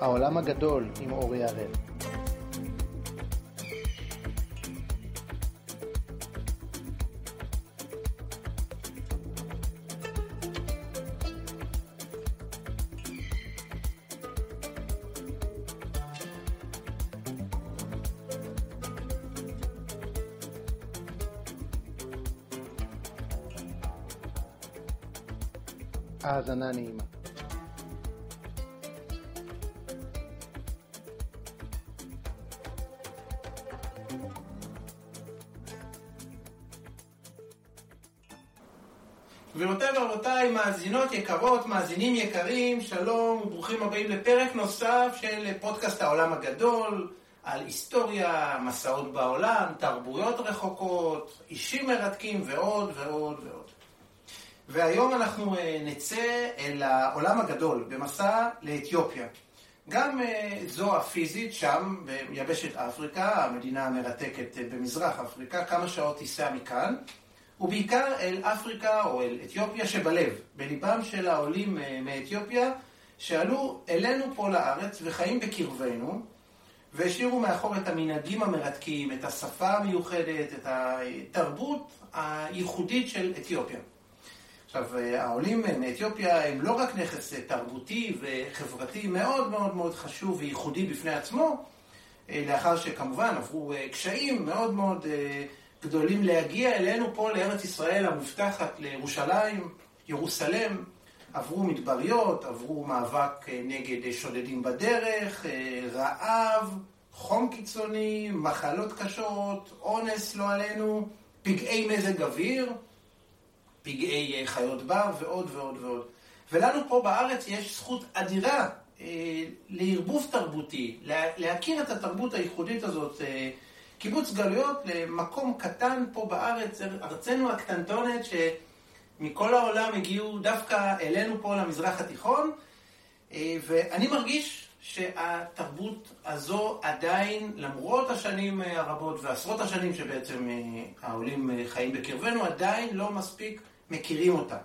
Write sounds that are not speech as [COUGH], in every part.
העולם הגדול עם אורי הראל. האזנה נעימה. מאזינות יקרות, מאזינים יקרים, שלום וברוכים הבאים לפרק נוסף של פודקאסט העולם הגדול, על היסטוריה, מסעות בעולם, תרבויות רחוקות, אישים מרתקים ועוד ועוד ועוד. והיום אנחנו אה, נצא אל העולם הגדול במסע לאתיופיה. גם אה, זו הפיזית שם, ביבשת אפריקה, המדינה המרתקת אה, במזרח אפריקה, כמה שעות טיסה מכאן. ובעיקר אל אפריקה או אל אתיופיה שבלב, בליבם של העולים מאתיופיה, שעלו אלינו פה לארץ וחיים בקרבנו, והשאירו מאחור את המנהגים המרתקים, את השפה המיוחדת, את התרבות הייחודית של אתיופיה. עכשיו, העולים מאתיופיה הם לא רק נכס תרבותי וחברתי מאוד מאוד מאוד חשוב וייחודי בפני עצמו, לאחר שכמובן עברו קשיים מאוד מאוד גדולים להגיע אלינו פה לארץ ישראל המובטחת, לירושלים, ירוסלם, עברו מדבריות, עברו מאבק נגד שודדים בדרך, רעב, חום קיצוני, מחלות קשות, אונס לא עלינו, פגעי מזג אוויר, פגעי חיות בר ועוד ועוד ועוד. ולנו פה בארץ יש זכות אדירה לערבוב תרבותי, להכיר את התרבות הייחודית הזאת. קיבוץ גלויות למקום קטן פה בארץ, ארצנו הקטנטונת, שמכל העולם הגיעו דווקא אלינו פה למזרח התיכון, ואני מרגיש שהתרבות הזו עדיין, למרות השנים הרבות ועשרות השנים שבעצם העולים חיים בקרבנו, עדיין לא מספיק מכירים אותה.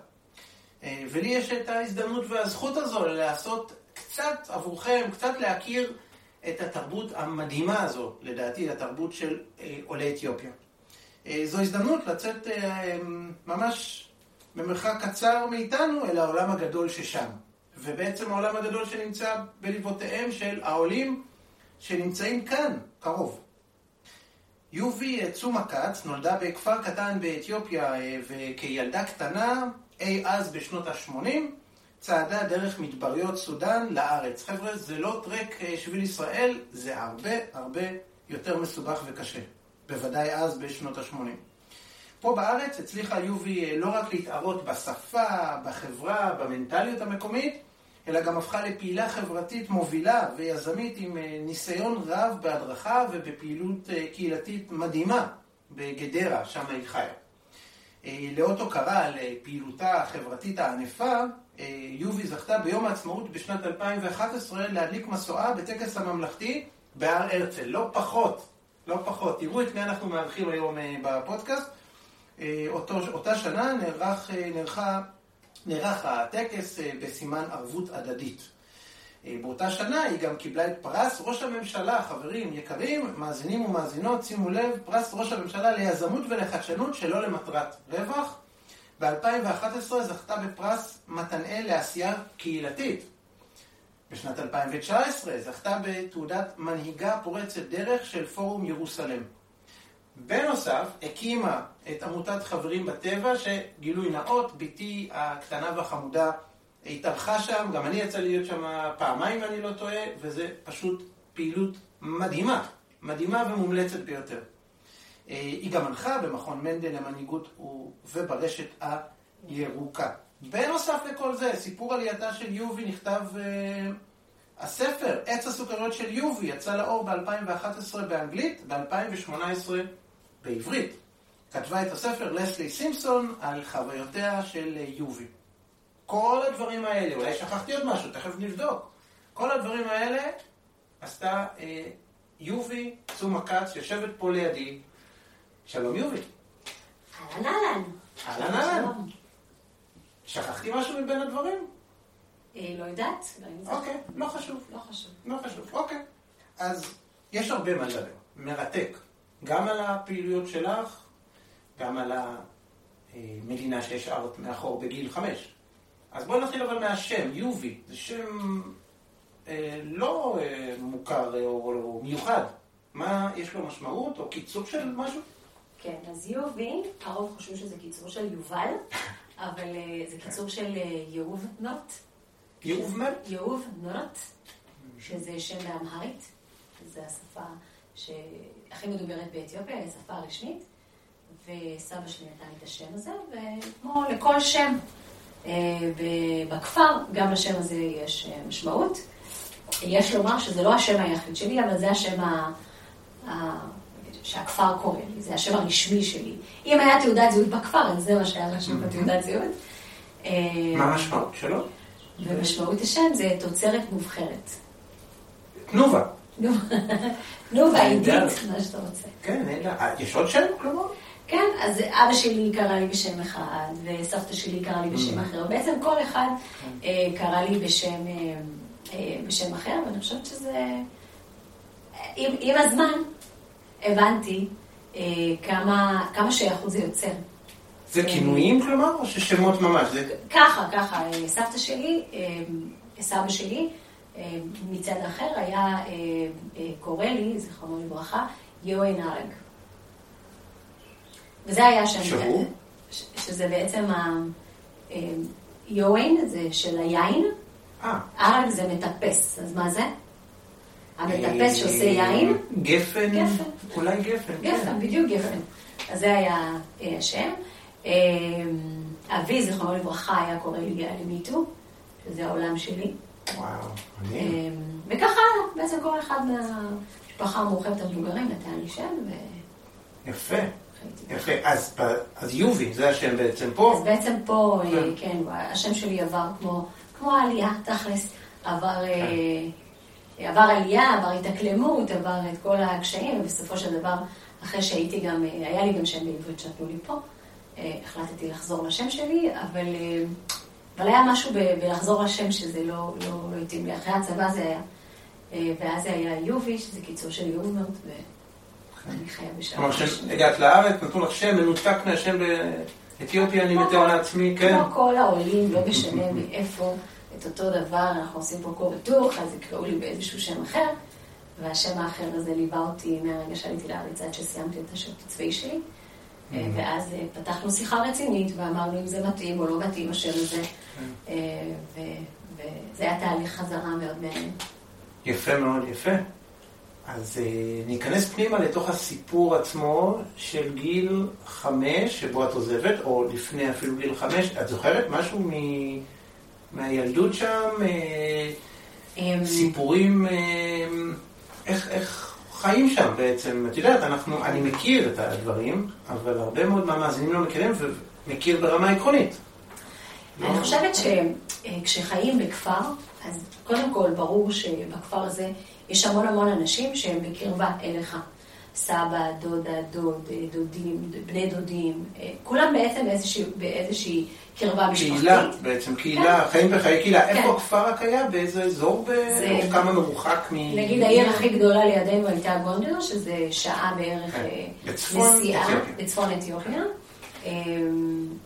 ולי יש את ההזדמנות והזכות הזו לעשות קצת עבורכם, קצת להכיר את התרבות המדהימה הזו, לדעתי, התרבות של עולי אתיופיה. זו הזדמנות לצאת ממש במרחק קצר מאיתנו אל העולם הגדול ששם. ובעצם העולם הגדול שנמצא בליבותיהם של העולים שנמצאים כאן, קרוב. יובי צומה כץ נולדה בכפר קטן באתיופיה וכילדה קטנה, אי אז בשנות ה-80, צעדה דרך מדבריות סודאן לארץ. חבר'ה, זה לא טרק שביל ישראל, זה הרבה הרבה יותר מסובך וקשה. בוודאי אז בשנות ה-80. פה בארץ הצליחה יובי לא רק להתערות בשפה, בחברה, במנטליות המקומית, אלא גם הפכה לפעילה חברתית מובילה ויזמית עם ניסיון רב בהדרכה ובפעילות קהילתית מדהימה בגדרה, שם היא חיה. לאות הוקרה לפעילותה החברתית הענפה, יובי זכתה ביום העצמאות בשנת 2011 להדליק מסועה בטקס הממלכתי בהר הרצל. לא פחות, לא פחות. תראו את מי אנחנו מארחים היום בפודקאסט. אותו, אותה שנה נערך, נערכה, נערך הטקס בסימן ערבות הדדית. באותה שנה היא גם קיבלה את פרס ראש הממשלה, חברים יקרים, מאזינים ומאזינות, שימו לב, פרס ראש הממשלה ליזמות ולחדשנות שלא למטרת רווח. ב-2011 זכתה בפרס מתנאל לעשייה קהילתית. בשנת 2019 זכתה בתעודת מנהיגה פורצת דרך של פורום ירוסלם. בנוסף, הקימה את עמותת חברים בטבע, שגילוי נאות, בתי הקטנה והחמודה התארחה שם, גם אני יצא להיות שם פעמיים אם אני לא טועה, וזה פשוט פעילות מדהימה, מדהימה ומומלצת ביותר. היא גם מנחה במכון מנדל למנהיגות וברשת הירוקה. בנוסף לכל זה, סיפור עלייתה של יובי נכתב, הספר, עץ הסוכריות של יובי, יצא לאור ב-2011 באנגלית, ב-2018 בעברית. כתבה את הספר לסלי סימפסון על חוויותיה של יובי. כל הדברים האלה, אולי שכחתי עוד משהו, תכף נבדוק. כל הדברים האלה עשתה אה, יובי צומה כץ, יושבת פה לידי. שלום יובי. אהלן אהלן. אהלן אהלן. שכחתי משהו מבין הדברים? אה, לא יודעת, לא זוכרת. אוקיי, לא חשוב. לא חשוב. לא חשוב, אוקיי. אז יש הרבה מה לדבר, מרתק. גם על הפעילויות שלך, גם על המדינה שהשארת מאחור בגיל חמש. אז בואי נתחיל אבל מהשם, יובי. זה שם אה, לא אה, מוכר אה, או, או מיוחד. מה, יש לו משמעות או קיצור של משהו? כן, אז יובי, הרוב חושבים שזה קיצור של יובל, אבל אה, זה קיצור של אה, יהוב נוט. יובמן? יהוב נוט, שזה שם באמהרית. זו השפה שהכי מדוברת באתיופיה, היא השפה הרשמית. וסבא שלי נתן לי את השם הזה, וכמו לכל שם אה, בכפר, גם לשם הזה יש משמעות. יש לומר שזה לא השם היחיד שלי, אבל זה השם ה... שהכפר קורא לי, זה השם הרשמי שלי. אם היה תעודת זהות בכפר, אז זה מה שהיה רשום בתעודת זהות. אה, מה המשמעות שלו? ומשמעות השם זה תוצרת מובחרת. תנובה. נו, [LAUGHS] תנובה עידית. מה שאתה רוצה. כן. אה, יש עוד שם כלומר? כן, אז אבא שלי קרא לי בשם אחד, וסבתא שלי קרא לי בשם אחר. בעצם כל אחד אה, קרא לי בשם, בשם אחר, ואני חושבת שזה... עם, עם הזמן הבנתי אה, כמה, כמה שייכות זה יוצר. זה כינויים כלומר, או ששמות ממש? זה... ככה, ככה, אה, סבתא שלי, אה, סבא שלי, אה, מצד אחר היה אה, אה, קורא לי, זיכרונו לברכה, יואן הרג. וזה היה שם... שהוא? ש- שזה בעצם ה... אה, יואן זה של היין, אה. הרג זה מטפס, אז מה זה? המטפס שעושה יין, גפן? גפן. אולי גפן. כן. גפן, בדיוק גפן. אז זה היה אה, השם. אה, אבי, זיכרונו לברכה, היה קורא לי יעלי מיטו, שזה העולם שלי. וואו, אה, מדהים. וככה הלאה, בעצם כל אחד מהמשפחה המורחבת המבוגרים נתן לי שם, יפה, וחייתי. יפה. אז, אז יובי, זה השם בעצם פה. אז בעצם פה, אה, כן. כן, השם שלי עבר כמו, כמו העלייה, תכלס, עבר, אה, כן. עבר עלייה, עבר התאקלמות, עבר את כל הקשיים, ובסופו של דבר, אחרי שהייתי גם, היה לי גם שם בעברית שנתנו לי פה, אה, החלטתי לחזור לשם שלי, אבל, אה, אבל היה משהו ב- בלחזור לשם שזה לא, לא, לא התאים לי. אחרי הצבא זה היה, אה, ואז זה היה יובי, שזה קיצור של יובמרט, ואני חיה בשם. כלומר, כשהגעת לארץ, נתנו לך שם מנותק מהשם באתיופיה, אני מתאר לעצמי, כן. כמו כל העולים, לא משנה מאיפה, את אותו דבר, אנחנו עושים פה כור היתוך, אז יקראו לי באיזשהו שם אחר, והשם האחר הזה ליווה אותי מהרגע שעליתי לארץ עד שסיימתי את השירות הצבאי שלי. אה, ואז אה, פתחנו שיחה רצינית, ואמרנו אם זה מתאים או לא מתאים השם הזה. אה, ו- וזה היה תהליך חזרה מאוד מעניין. יפה מאוד, יפה. אז אה, ניכנס פנימה לתוך הסיפור עצמו של גיל חמש, שבו את עוזבת, או לפני אפילו גיל חמש. את זוכרת משהו מ... מהילדות שם? אה, אמ, סיפורים, אה, איך, איך חיים שם בעצם. את יודעת, אנחנו, אני מכיר את הדברים, אבל הרבה מאוד מהמאזינים לא מכירים, ומכיר ברמה עקרונית. אני חושבת שכשחיים בכפר, אז קודם כל ברור שבכפר הזה יש המון המון אנשים שהם בקרבה אליך. סבא, דודה, דוד, דודים, בני דודים, אה, כולם בעצם באיזושהי, באיזושהי קרבה משפחתית. קהילה בעצם, קהילה, חיים בחיי קהילה. כן. איפה הכפר רק היה? באיזה אזור? זה- או כמה מרוחק מ... נגיד העיר הכי גדולה לידינו הייתה גונדר, שזה שעה בערך כן. אה, בצפון נסיעה, אתיופיה. בצפון אתיופיה, אה,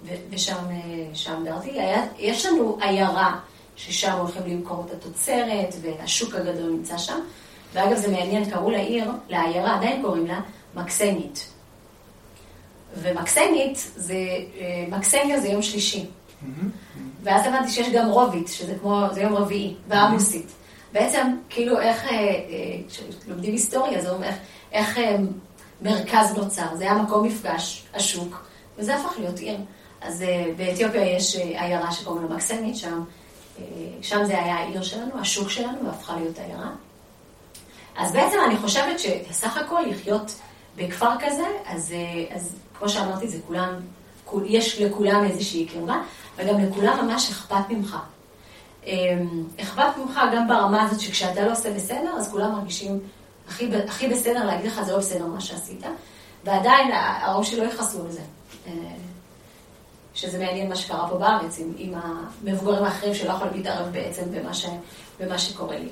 ו- ושם אה, שם גרתי. יש לנו עיירה ששם הולכים למכור את התוצרת, והשוק הגדול נמצא שם. ואגב, זה מעניין, קראו לעיר, לעיירה, עדיין קוראים לה, מקסנית. ומקסנית זה, אה, מקסניה זה יום שלישי. ואז הבנתי שיש גם רובית, שזה כמו, זה יום רביעי, ועמוסית. בעצם, כאילו, איך, אה, אה, כשלומדים היסטוריה, זה אומר איך, איך מרכז נוצר. זה היה מקום מפגש, השוק, וזה הפך להיות עיר. אז באתיופיה יש עיירה שקוראים לה מקסנית, שם, שם זה היה העיר שלנו, השוק שלנו, והפכה להיות עיירה. אז בעצם אני חושבת שסך הכל לחיות בכפר כזה, אז, אה, אז כמו שאמרתי, זה כולם, כול- יש לכולם איזושהי קרבה, וגם לכולם ממש אכפת ממך. אה, אכפת ממך גם ברמה הזאת שכשאתה לא עושה בסדר, אז כולם מרגישים הכי, הכי בסדר להגיד לך, זה לא בסדר מה שעשית, ועדיין הראש שלא יכעסו לזה. אה, שזה מעניין מה שקרה פה בארץ עם, עם המבוגרים האחרים שלא יכולים להתערב בעצם במה, ש, במה שקורה לי.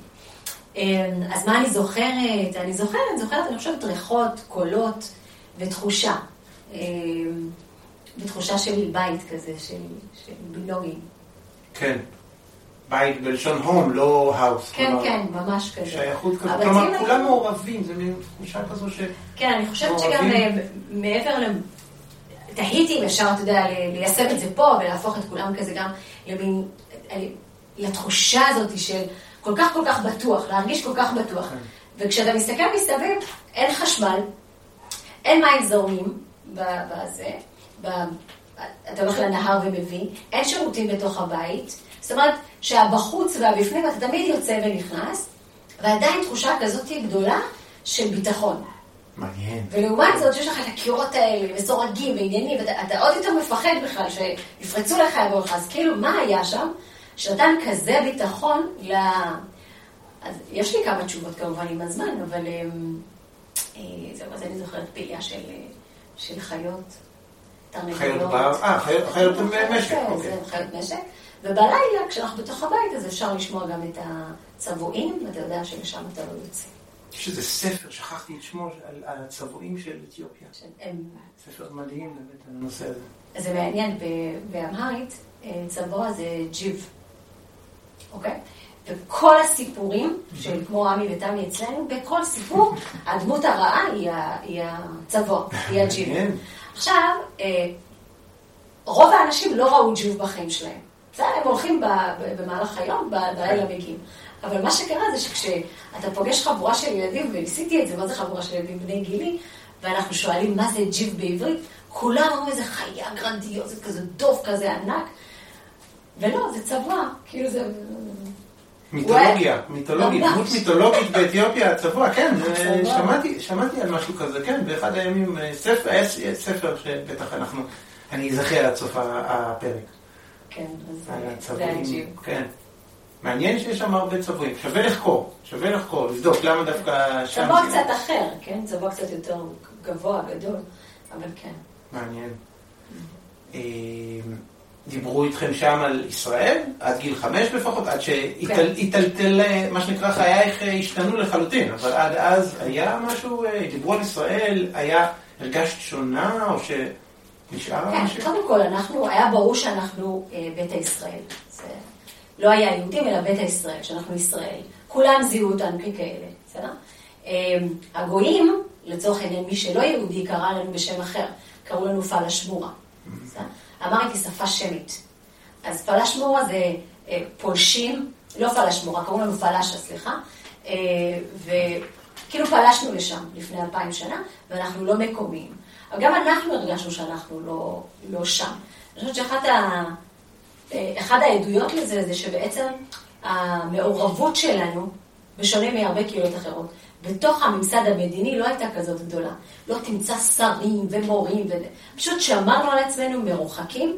אמ, אז מה אני זוכרת? אני זוכרת, זוכרת, אני חושבת, ריחות, קולות ותחושה. אמ, ותחושה של בית כזה, של, של בילוגים. כן. בית בלשון הום, לא האוס. כן, כלומר, כן, ממש כזה. שייכות כזאת. כלומר, כולם מעורבים, זה מין תחושה כזו ש... כן, אני חושבת שגם אה, מעבר. תהיתי אם אפשר, אתה יודע, ליישם את זה פה ולהפוך את כולם כזה גם למין... אה, לתחושה הזאת של כל כך כל כך בטוח, להרגיש כל כך בטוח. כן. וכשאתה מסתכל מסביב, אין חשמל, אין מים זורמים בזה, אתה הולך לנהר ומביא, אין שירותים בתוך הבית, זאת אומרת שהבחוץ והבפנים אתה תמיד יוצא ונכנס, ועדיין תחושה כזאת גדולה של ביטחון. מעניין. ולעומת זאת, יש לך את הקירות האלה, מסורגים ועניינים, ואתה עוד יותר מפחד בכלל שיפרצו לך יבואו לך, אז כאילו, מה היה שם? שנתן כזה ביטחון ל... אז יש לי כמה תשובות כמובן עם הזמן, אבל אמ, אה, זהו, אז אני זוכרת פעייה של, של חיות, חיות בר, אה, חיות משק, אוקיי. חיות משק. ובלילה, כשאנחנו בתוך הבית, אז אפשר לשמוע גם את הצבועים, ואתה יודע שלשם אתה לא יוצא. יש איזה ספר, שכחתי את שמו, על הצבועים של אתיופיה. ספר מדהים באמת על הנושא הזה. זה מעניין, באמהרית, אה, צבוע זה ג'יב, אוקיי? וכל הסיפורים, של כמו עמי ותמי אצלנו, בכל סיפור, הדמות הרעה היא הצבוע, היא הג'יב. עכשיו, אה, רוב האנשים לא ראו ג'יב בחיים שלהם. בסדר, הם הולכים במהלך היום, בלילה מגיעים. אבל מה שקרה זה שכשאתה פוגש חבורה של ילדים, וניסיתי את זה, מה זה חבורה של ילדים בני גילי, ואנחנו שואלים מה זה ג'יב בעברית, כולם אומרים איזה חיה גרנדיוזית, כזה דוב כזה ענק, ולא, זה צבוע, כאילו זה... מיתולוגיה, מיתולוגית, דמות מיתולוגית באתיופיה, הצבוע, כן, שמעתי על משהו כזה, כן, באחד הימים, אה, ספר שבטח אנחנו, אני אזכר עד סוף הפרק. כן, אז זה הג'יב. כן. מעניין שיש שם הרבה צבועים, שווה לחקור, שווה לחקור, לבדוק למה דווקא שם... צבוע קצת אחר, כן? צבוע קצת יותר גבוה, גדול, אבל כן. מעניין. אה, דיברו איתכם שם על ישראל, עד גיל חמש לפחות, עד שהיטלטל, כן. מה שנקרא, חייך אה, השתנו לחלוטין, אבל עד אז היה משהו, אה, דיברו על ישראל, היה, הרגשת שונה, או שנשאר כן, משהו? כן, קודם כל, אנחנו, היה ברור שאנחנו ביתא ישראל. לא היה יהודים, אלא ביתא ישראל, שאנחנו ישראל. כולם זיהו אותנו ככאלה, בסדר? הגויים, לצורך העניין, מי שלא יהודי, קרא לנו בשם אחר, קראו לנו פלשמורה. בסדר? אמרתי שפה שמית. אז פלשמורה זה אה, פולשים, לא פלשמורה, קראו לנו פלשה, סליחה, אה, וכאילו פלשנו לשם לפני אלפיים שנה, ואנחנו לא מקומיים. אבל גם אנחנו הרגשנו שאנחנו לא, לא שם. אני חושבת שאחת ה... אה, אחד העדויות לזה זה שבעצם המעורבות שלנו, בשונה מהרבה קהילות אחרות, בתוך הממסד המדיני לא הייתה כזאת גדולה. לא תמצא שרים ומורים, ו... פשוט שמרנו על עצמנו מרוחקים,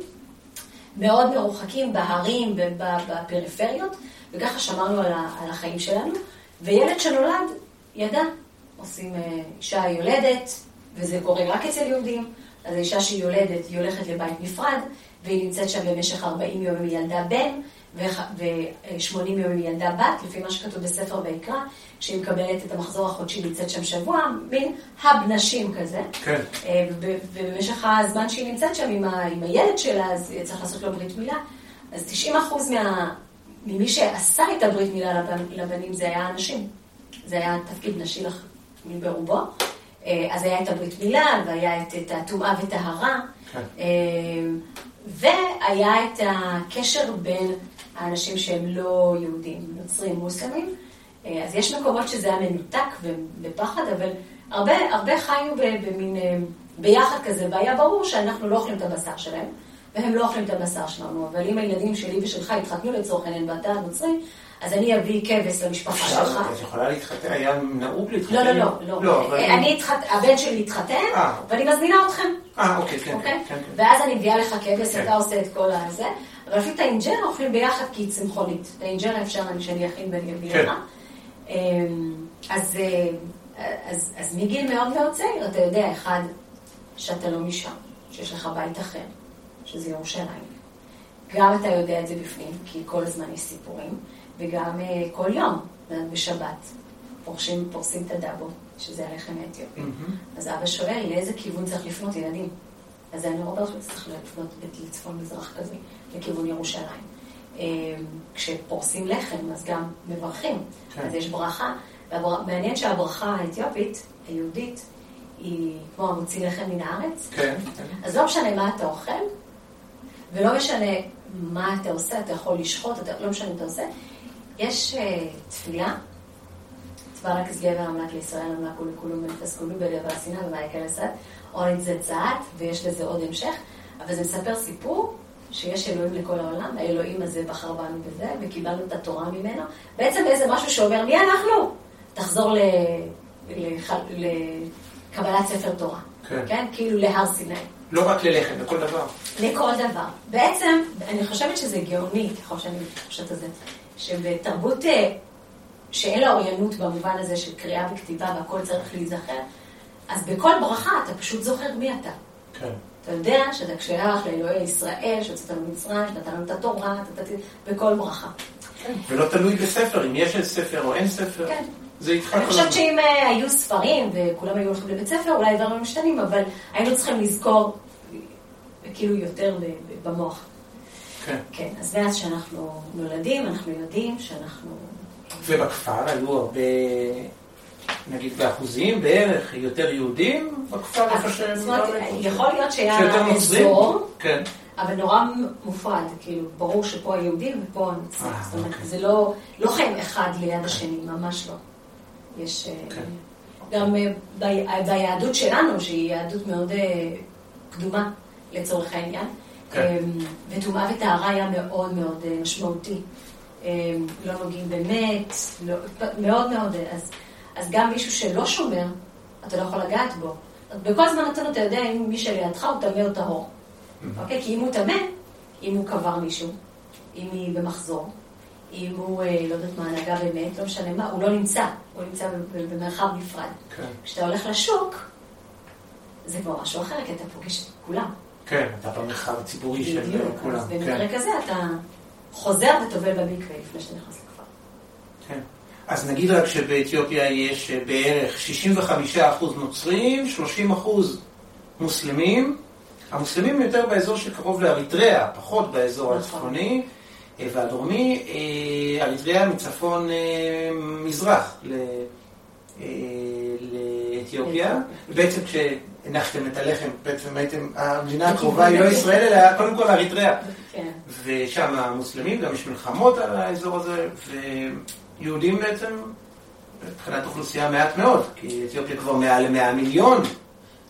מאוד מרוחקים בהרים, בפריפריות, וככה שמרנו על החיים שלנו. וילד שנולד, ידע, עושים אה, אישה יולדת, וזה קורה רק אצל יהודים, אז האישה שהיא יולדת, היא הולכת לבית נפרד, והיא נמצאת שם במשך 40 יום עם ילדה בן, ו-80 יום עם ילדה בת, לפי מה שכתוב בספר ויקרא, שהיא מקבלת את המחזור החודשי, נמצאת שם שבוע, מין האב נשים כזה. כן. אה, ובמשך הזמן שהיא נמצאת שם עם, ה, עם הילד שלה, אז צריך לעשות לו ברית מילה. אז 90 אחוז מה, ממי שעשה את הברית מילה לבנ, לבנים זה היה הנשים. זה היה תפקיד נשי לח, ברובו. אה, אז היה את הברית מילה, והיה את, את הטומאה וטהרה. כן. והיה את הקשר בין האנשים שהם לא יהודים, נוצרים, מוסלמים. אה, אז יש מקומות שזה היה מנותק ובפחד, אבל הרבה, הרבה חיו במין, אה, ביחד כזה, והיה ברור שאנחנו לא אוכלים את הבשר שלהם, והם לא אוכלים את הבשר שלנו. אבל אם הילדים שלי ושלך התחתנו לצורך העניין ואתה נוצרי, אז אני אביא כבש למשפחה שלך. את יכולה להתחתן, היה נהוג להתחתן? לא, לא, לא. לא. לא אה, אני התחתן, הבן שלי התחתן, ואני מזמינה אתכם. אה, אוקיי, כן, אוקיי? כן, כן. ואז אני מביאה לך כבש, כן. אתה עושה את כל הזה. אבל אפילו את האינג'רה אוכלים ביחד כי היא צמחונית. את האינג'רה אפשר שאני אכין ואני אביא לך. אמ, אז, אה, אז, אז מגיל מאוד מאוד צעיר, אתה יודע, אחד, שאתה לא משם, שיש לך בית אחר, שזה ירושלים. גם אתה יודע את זה בפנים, כי כל הזמן יש סיפורים, וגם אה, כל יום, בשבת, פורשים, פורסים את הדאבו, שזה הלחם האתיופי. Mm-hmm. אז אבא שואל, לאיזה כיוון צריך לפנות ילדים? אז אני אומר שצריך לפנות לצפון מזרח כזה, לכיוון ירושלים. אה, כשפורסים לחם, אז גם מברכים. כן. אז יש ברכה. והבר- מעניין שהברכה האתיופית, היהודית, היא כמו המוציא לחם מן הארץ. כן, כן. אז לא משנה מה אתה אוכל, ולא משנה מה אתה עושה, אתה יכול לשחוט, אתה, לא משנה מה אתה עושה. יש תפילה, תברך גבר אמלק לישראל אמלק ולכולו ונפס כולו בלב הסיני ומייקל אסד, אורנית זה צעד, ויש לזה עוד המשך, אבל זה מספר סיפור שיש אלוהים לכל העולם, האלוהים הזה בחר בנו בזה, וקיבלנו את התורה ממנו. בעצם איזה משהו שאומר, מי אנחנו? תחזור ל... לח... לקבלת ספר תורה. כן. כן? כאילו להר סיני. לא רק ללחם, לכל דבר. לכל דבר. בעצם, אני חושבת שזה גאוני, ככל שאני חושבת על זה, שבתרבות אה, שאין לה אוריינות במובן הזה של קריאה וכתיבה והכל צריך להיזכר, אז בכל ברכה אתה פשוט זוכר מי אתה. כן. אתה יודע שאתה שייך לאלוהי ישראל, שהוצאת לנו ממצרים, שנתן לנו את התורה, אתה- אתה- בכל ברכה. ולא תלוי בספר, אם יש ספר או אין ספר. כן. זה איתך אני חושבת. שאם אה, היו ספרים וכולם היו הולכים לבית ספר, אולי דברים משתנים, אבל היינו צריכים לזכור אה, כאילו יותר במוח. כן. כן, אז מאז שאנחנו נולדים, אנחנו יודעים שאנחנו... ובכפר היו הרבה, נגיד באחוזים בערך, יותר יהודים בכפר איפה שהם... זאת אומרת, לא נפוצים. יכול להיות שהיה? אזור, כן. אבל נורא מופרד, כאילו, ברור שפה היהודים ופה הנוצרים. אה, זאת אומרת, אוקיי. זה לא, לא חיים אחד ליד השני, ממש לא. יש... אה, כן. גם אה, ב- ביהדות שלנו, שהיא יהדות מאוד קדומה לצורך העניין, וטומאה וטהרה היה מאוד מאוד אה, משמעותי. אה, לא נוגעים במת, לא, מאוד מאוד, אז, אז גם מישהו שלא שומר, אתה לא יכול לגעת בו. בכל זמן נתון אתה יודע אם מי שלידך הוא טמא או טהור. אוקיי? כי אם הוא טמא, אם הוא קבר מישהו, אם היא במחזור, אם הוא, אה, לא יודעת מה, נגע באמת, לא משנה מה, הוא לא נמצא, הוא נמצא במרחב נפרד. כן. כשאתה הולך לשוק, זה כבר משהו אחר, כי אתה פוגש את כולם. כן, אתה במרחב הציבורי של בדיוק, כולם. אז כן. במקרה כזה אתה חוזר וטובל במקווה לפני שאתה נכנס לכפר. כן. אז נגיד רק שבאתיופיה יש אה, בערך 65% נוצרים, 30% מוסלמים. המוסלמים יותר באזור שקרוב לאריתריאה, פחות באזור נכון. הצפוני אה, והדרומי. אה, אריתריאה מצפון מזרח לאתיופיה. בעצם כשהנחתם את הלחם, בעצם הייתם, המדינה הקרובה היא לא ישראל, אלא קודם כל אריתריאה. כן. ושם המוסלמים, גם יש מלחמות על האזור הזה, ויהודים בעצם, מבחינת אוכלוסייה מעט מאוד, כי אתיופיה כבר מעל ל-100 מיליון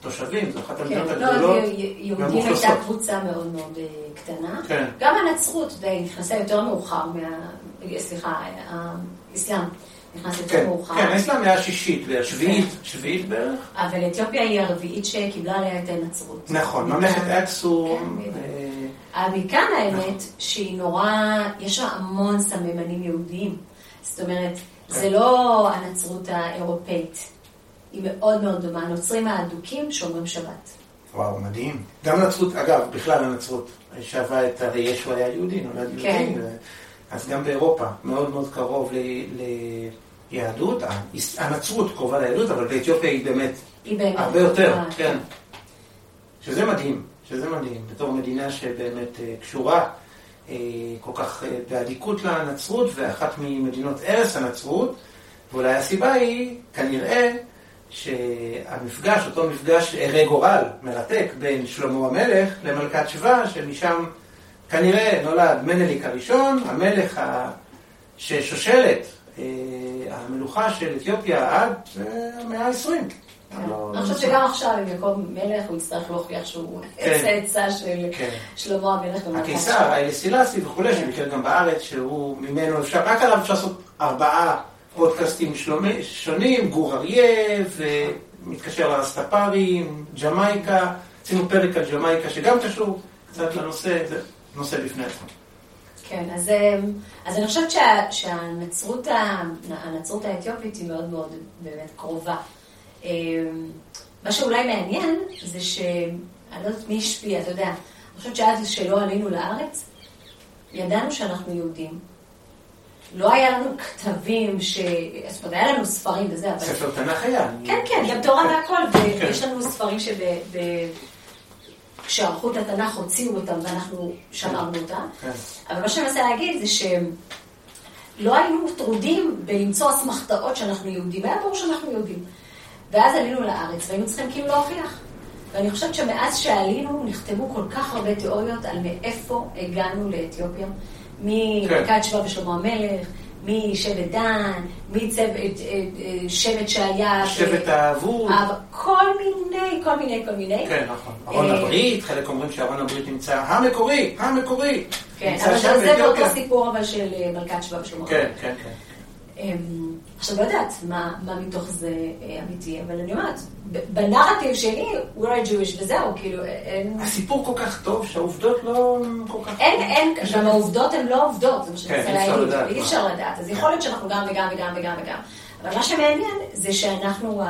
תושבים, זו אחת כן, המדינות לא, הגדולות יהודים. הייתה קבוצה מאוד מאוד אה, קטנה. כן. גם הנצרות נכנסה יותר מאוחר מה... סליחה, האסלאם נכנס יותר כן, מאוחר. כן, האסלאם היה שישית, שביעית, שביעית בערך. אבל אתיופיה היא הרביעית שקיבלה עליה את הנצרות. נכון, ממלכת אקסום, כן, בדיוק. אה, אבל מכאן האמת שהיא נורא, יש לה המון סממנים יהודיים. זאת אומרת, זה לא הנצרות האירופאית. היא מאוד מאוד דומה. הנוצרים האדוקים שומרים שבת. וואו, מדהים. גם נצרות, אגב, בכלל הנצרות, שאהבה את, הרי ישו היה יהודי, נולד יהודי. כן. אז גם באירופה, מאוד מאוד קרוב ליהדות. הנצרות קרובה ליהדות, אבל באתיופיה היא באמת. הרבה יותר, כן. שזה מדהים, שזה מדהים. בתור מדינה שבאמת אה, קשורה אה, כל כך אה, באדיקות לנצרות, ואחת ממדינות ערש הנצרות, ואולי הסיבה היא, כנראה, שהמפגש, אותו מפגש הרי גורל, מרתק, בין שלמה המלך למלכת שבא, שמשם כנראה נולד מנליק הראשון, המלך ה... ששושלת אה, המלוכה של אתיופיה עד אה, המאה ה-20. לא- אני חושבת שגם עכשיו, אם יעקב מלך, הוא יצטרך להוכיח שהוא כן. צאצא של כן. שלמה המלך הקיסר. האלה סילאסי וכולי, שביקר גם בארץ, שהוא ממנו אפשר, רק עליו אפשר לעשות ארבעה פודקאסטים שונים, גור אריה, ומתקשר לרסטפארים, ג'מייקה, עשינו פרק על ג'מייקה שגם קשור קצת לנושא, זה נושא בפני עצמו. כן, אז, אה, אז אני חושבת שה, שהנצרות הנצרות האתיופית היא מאוד מאוד באמת קרובה. אה, מה שאולי מעניין זה ש... אני לא יודעת מי השפיע, אתה יודע, חושבת שעד שלא עלינו לארץ, ידענו שאנחנו יהודים. לא היה לנו כתבים, ש... זאת אומרת, היה לנו ספרים וזה, אבל... ספר תנ"ך היה. כן, כן, גם תורה והכל, [LAUGHS] ויש לנו ספרים כשערכו את התנ"ך הוציאו אותם ואנחנו שמרנו אותם. כן. אבל מה שאני מנסה להגיד זה שהם לא היינו טרודים בלמצוא אסמכתאות שאנחנו יהודים, היה ברור שאנחנו יהודים. ואז עלינו לארץ והיינו צריכים כאילו להוכיח. ואני חושבת שמאז שעלינו נכתבו כל כך הרבה תיאוריות על מאיפה הגענו לאתיופיה. ממלכת שבא ושלמה המלך, משבט דן, משבט שבט שהיה... שבט האבוד. כל מיני, כל מיני, כל מיני. כן, נכון. ארון הברית, חלק אומרים שארון הברית נמצא המקורי, המקורי. כן, אבל זה באותו סיפור אבל של מלכת שבא ושלמה. כן, כן, כן. עכשיו, לא יודעת מה, מה מתוך זה אמיתי, אבל אני אומרת, בנרטיב שלי, we are Jewish וזהו, כאילו, אין... הסיפור כל כך טוב שהעובדות לא כל כך... אין, אין, גם העובדות הן לא עובדות, זה מה שאני כן, רוצה להגיד, אי. אפשר לדעת. אז יכול להיות שאנחנו גם וגם וגם וגם וגם. אבל מה שמעניין זה שאנחנו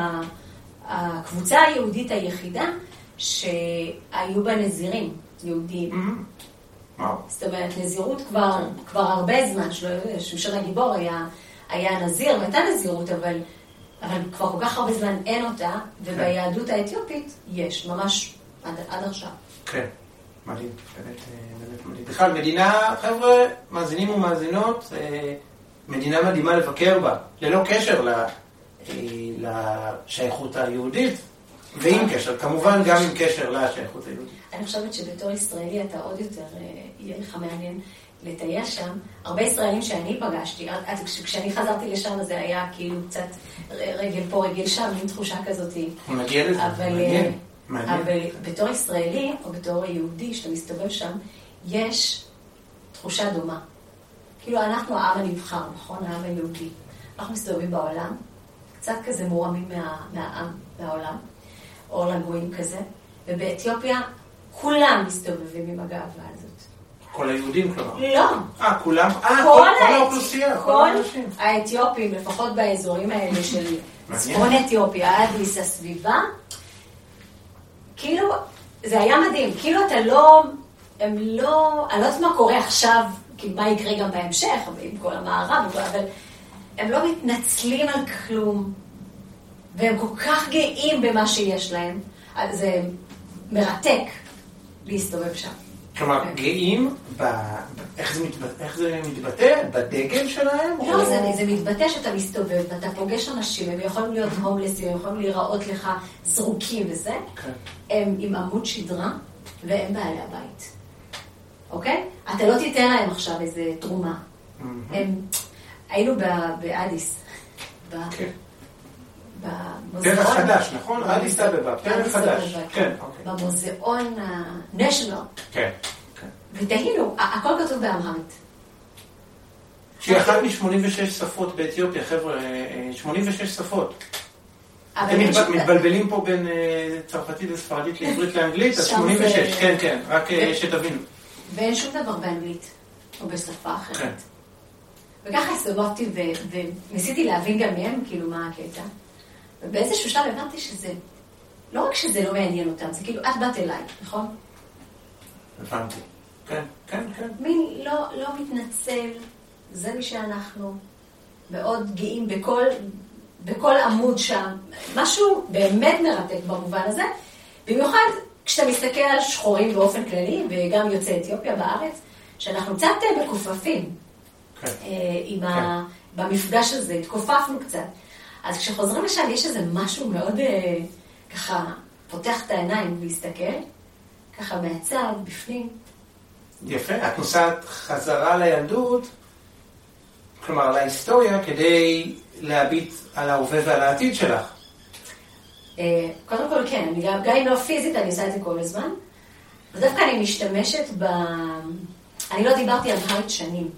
הקבוצה היהודית היחידה שהיו בה נזירים יהודיים. וואו. זאת אומרת, נזירות כבר, הרבה זמן, שלא- שמשון הגיבור היה, היה נזיר, והייתה נזירות, אבל, אבל כבר כל כך הרבה זמן אין אותה, וביהדות האתיופית יש, ממש עד, עד עכשיו. כן, מדהים, באמת, אה, באמת מדהים. בכלל, מדינה, חבר'ה, מאזינים ומאזינות, אה, מדינה מדהימה לבקר בה, ללא קשר ל- אה, לשייכות היהודית, ועם קשר, כמובן גם עם קשר לשייכות היהודית. אני חושבת שבתור ישראלי אתה עוד יותר, יהיה לך מעניין לטייל שם. הרבה ישראלים שאני פגשתי, עד- עד כש- כשאני חזרתי לשם זה היה כאילו קצת רגל פה, רגל שם, מין תחושה כזאת. נגיע לזה, אבל, מעניין, אה, מעניין. אבל בתור ישראלי, או בתור יהודי, שאתה מסתובב שם, יש תחושה דומה. כאילו אנחנו העם הנבחר, נכון? העם היהודי. אנחנו מסתובבים בעולם, קצת כזה מורמים מה, מהעם, מהעולם, אור לגויים כזה, ובאתיופיה כולם מסתובבים עם הגאווה הזאת. כל היהודים כלומר. לא. אה, כולם? אה, כל האוכלוסייה, כל כל. האתיופים, לפחות באזורים האלה של. צפון אתיופיה, אדיס, הסביבה, כאילו, זה היה מדהים, כאילו אתה לא, הם לא, אני לא יודעת מה קורה עכשיו, כאילו מה יקרה גם בהמשך, עם כל המערב, אבל הם לא מתנצלים על כלום, והם כל כך גאים במה שיש להם, אז זה מרתק להסתובב שם. כלומר, גאים ב... איך זה מתבטא- איך זה מתבטא? בדגל שלהם? לא, או- זה, זה מתבטא שאתה מסתובב ואתה פוגש אנשים, הם יכולים להיות הומלסים, הם יכולים להיראות לך זרוקים וזה, כן. הם עם עמוד שדרה והם בעלי הבית, אוקיי? אתה לא תיתן להם עכשיו איזה תרומה. מהמם. הם, היינו באדיס, ב- כן. במוזיאון. פרק חדש, נכון? אדיס אבבה, אדיס חדש. אבבה, כן, אוקיי. במוזיאון ה-national, כן. כן. ותהינו, הכל כתוב באמהרית. שהיא אחת מ-86 שפות באתיופיה, חבר'ה, אה, 86 שפות. אתם מתבלבלים פה בין אה, צרפתית וספרדית לעברית לאנגלית, אז שם 86, זה- כן, כן, רק אה, כן. שתבינו. ואין שום דבר באנגלית, או בשפה אחרת. כן. וככה הסתובבתי וניסיתי להבין גם מהם, כאילו, מה הקטע. ובאיזשהו שלב הבנתי שזה, לא רק שזה לא מעניין אותם, זה כאילו, את באת אליי, נכון? הבנתי. כן, כן, כן. מין לא, לא מתנצל, זה מי שאנחנו, מאוד גאים בכל, בכל עמוד שם. משהו באמת מרתק במובן הזה, במיוחד כשאתה מסתכל על שחורים באופן כללי, וגם יוצאי אתיופיה בארץ, שאנחנו קצת אה, מכופפים. כן. אה, עם ה... במפגש הזה, התכופפנו קצת. אז כשחוזרים לשם יש איזה משהו מאוד אה, ככה, פותח את העיניים ולהסתכל, ככה מהצד, בפנים. יפה, את נוסעת חזרה לילדות, כלומר להיסטוריה, כדי להביט על ההווה ועל העתיד שלך. אה, קודם כל כן, אני גם, גם אם לא פיזית, אני עושה את זה כל הזמן. ודווקא אני משתמשת ב... אני לא דיברתי על הייט שנים,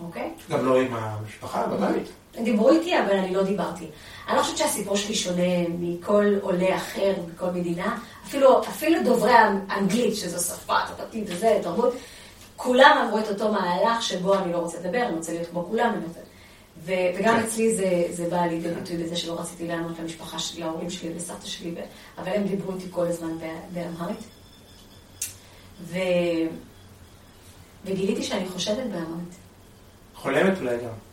אוקיי? גם לא עם המשפחה בבית. דיברו איתי, אבל אני לא דיברתי. אני לא חושבת שהסיפור שלי שונה מכל עולה אחר, מכל מדינה. אפילו, אפילו דוברי האנגלית, שזו שפה, תרבותית וזה, תרבות, כולם עברו את אותו מהלך שבו אני לא רוצה לדבר, אני רוצה להיות כמו כולם. אני רוצה... ו, וגם כן. אצלי זה, זה בא לידי ביטוי בזה שלא רציתי לענות למשפחה שלי, להורים שלי ולסבתא שלי, ו- אבל הם דיברו איתי כל הזמן באמהרית. ו... וגיליתי שאני חושדת בהמון. חולמת אולי גם.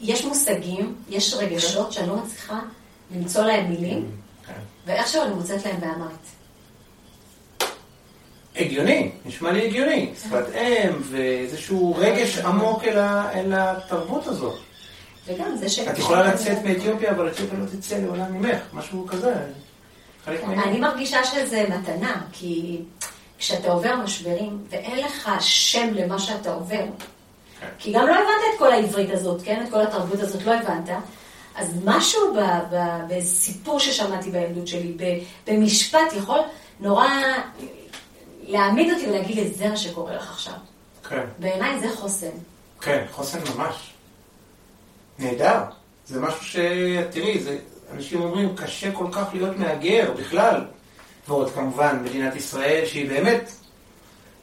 יש מושגים, יש רגשות שאני לא מצליחה למצוא להם מילים. ואיכשהו אני מוצאת להם באמרית. הגיוני, נשמע לי הגיוני. שפת אם ואיזשהו רגש עמוק אל התרבות הזאת. וגם זה ש... את יכולה לצאת מאתיופיה, אבל אתיופיה לא תצא לעולם ממך, משהו כזה. אני. מרגישה שזה מתנה, כי כשאתה עובר משברים ואין לך שם למה שאתה עובר. כי גם לא הבנת את כל העברית הזאת, כן? את כל התרבות הזאת לא הבנת, אז משהו ב- ב- בסיפור ששמעתי בילדות שלי, ב- במשפט, יכול נורא להעמיד אותי ולהגיד לי, זה מה שקורה לך עכשיו. כן, בעיניי זה חוסן. כן, חוסן ממש. נהדר. זה משהו ש... תראי, זה... אנשים אומרים, קשה כל כך להיות מהגר בכלל. ועוד כמובן, מדינת ישראל, שהיא באמת,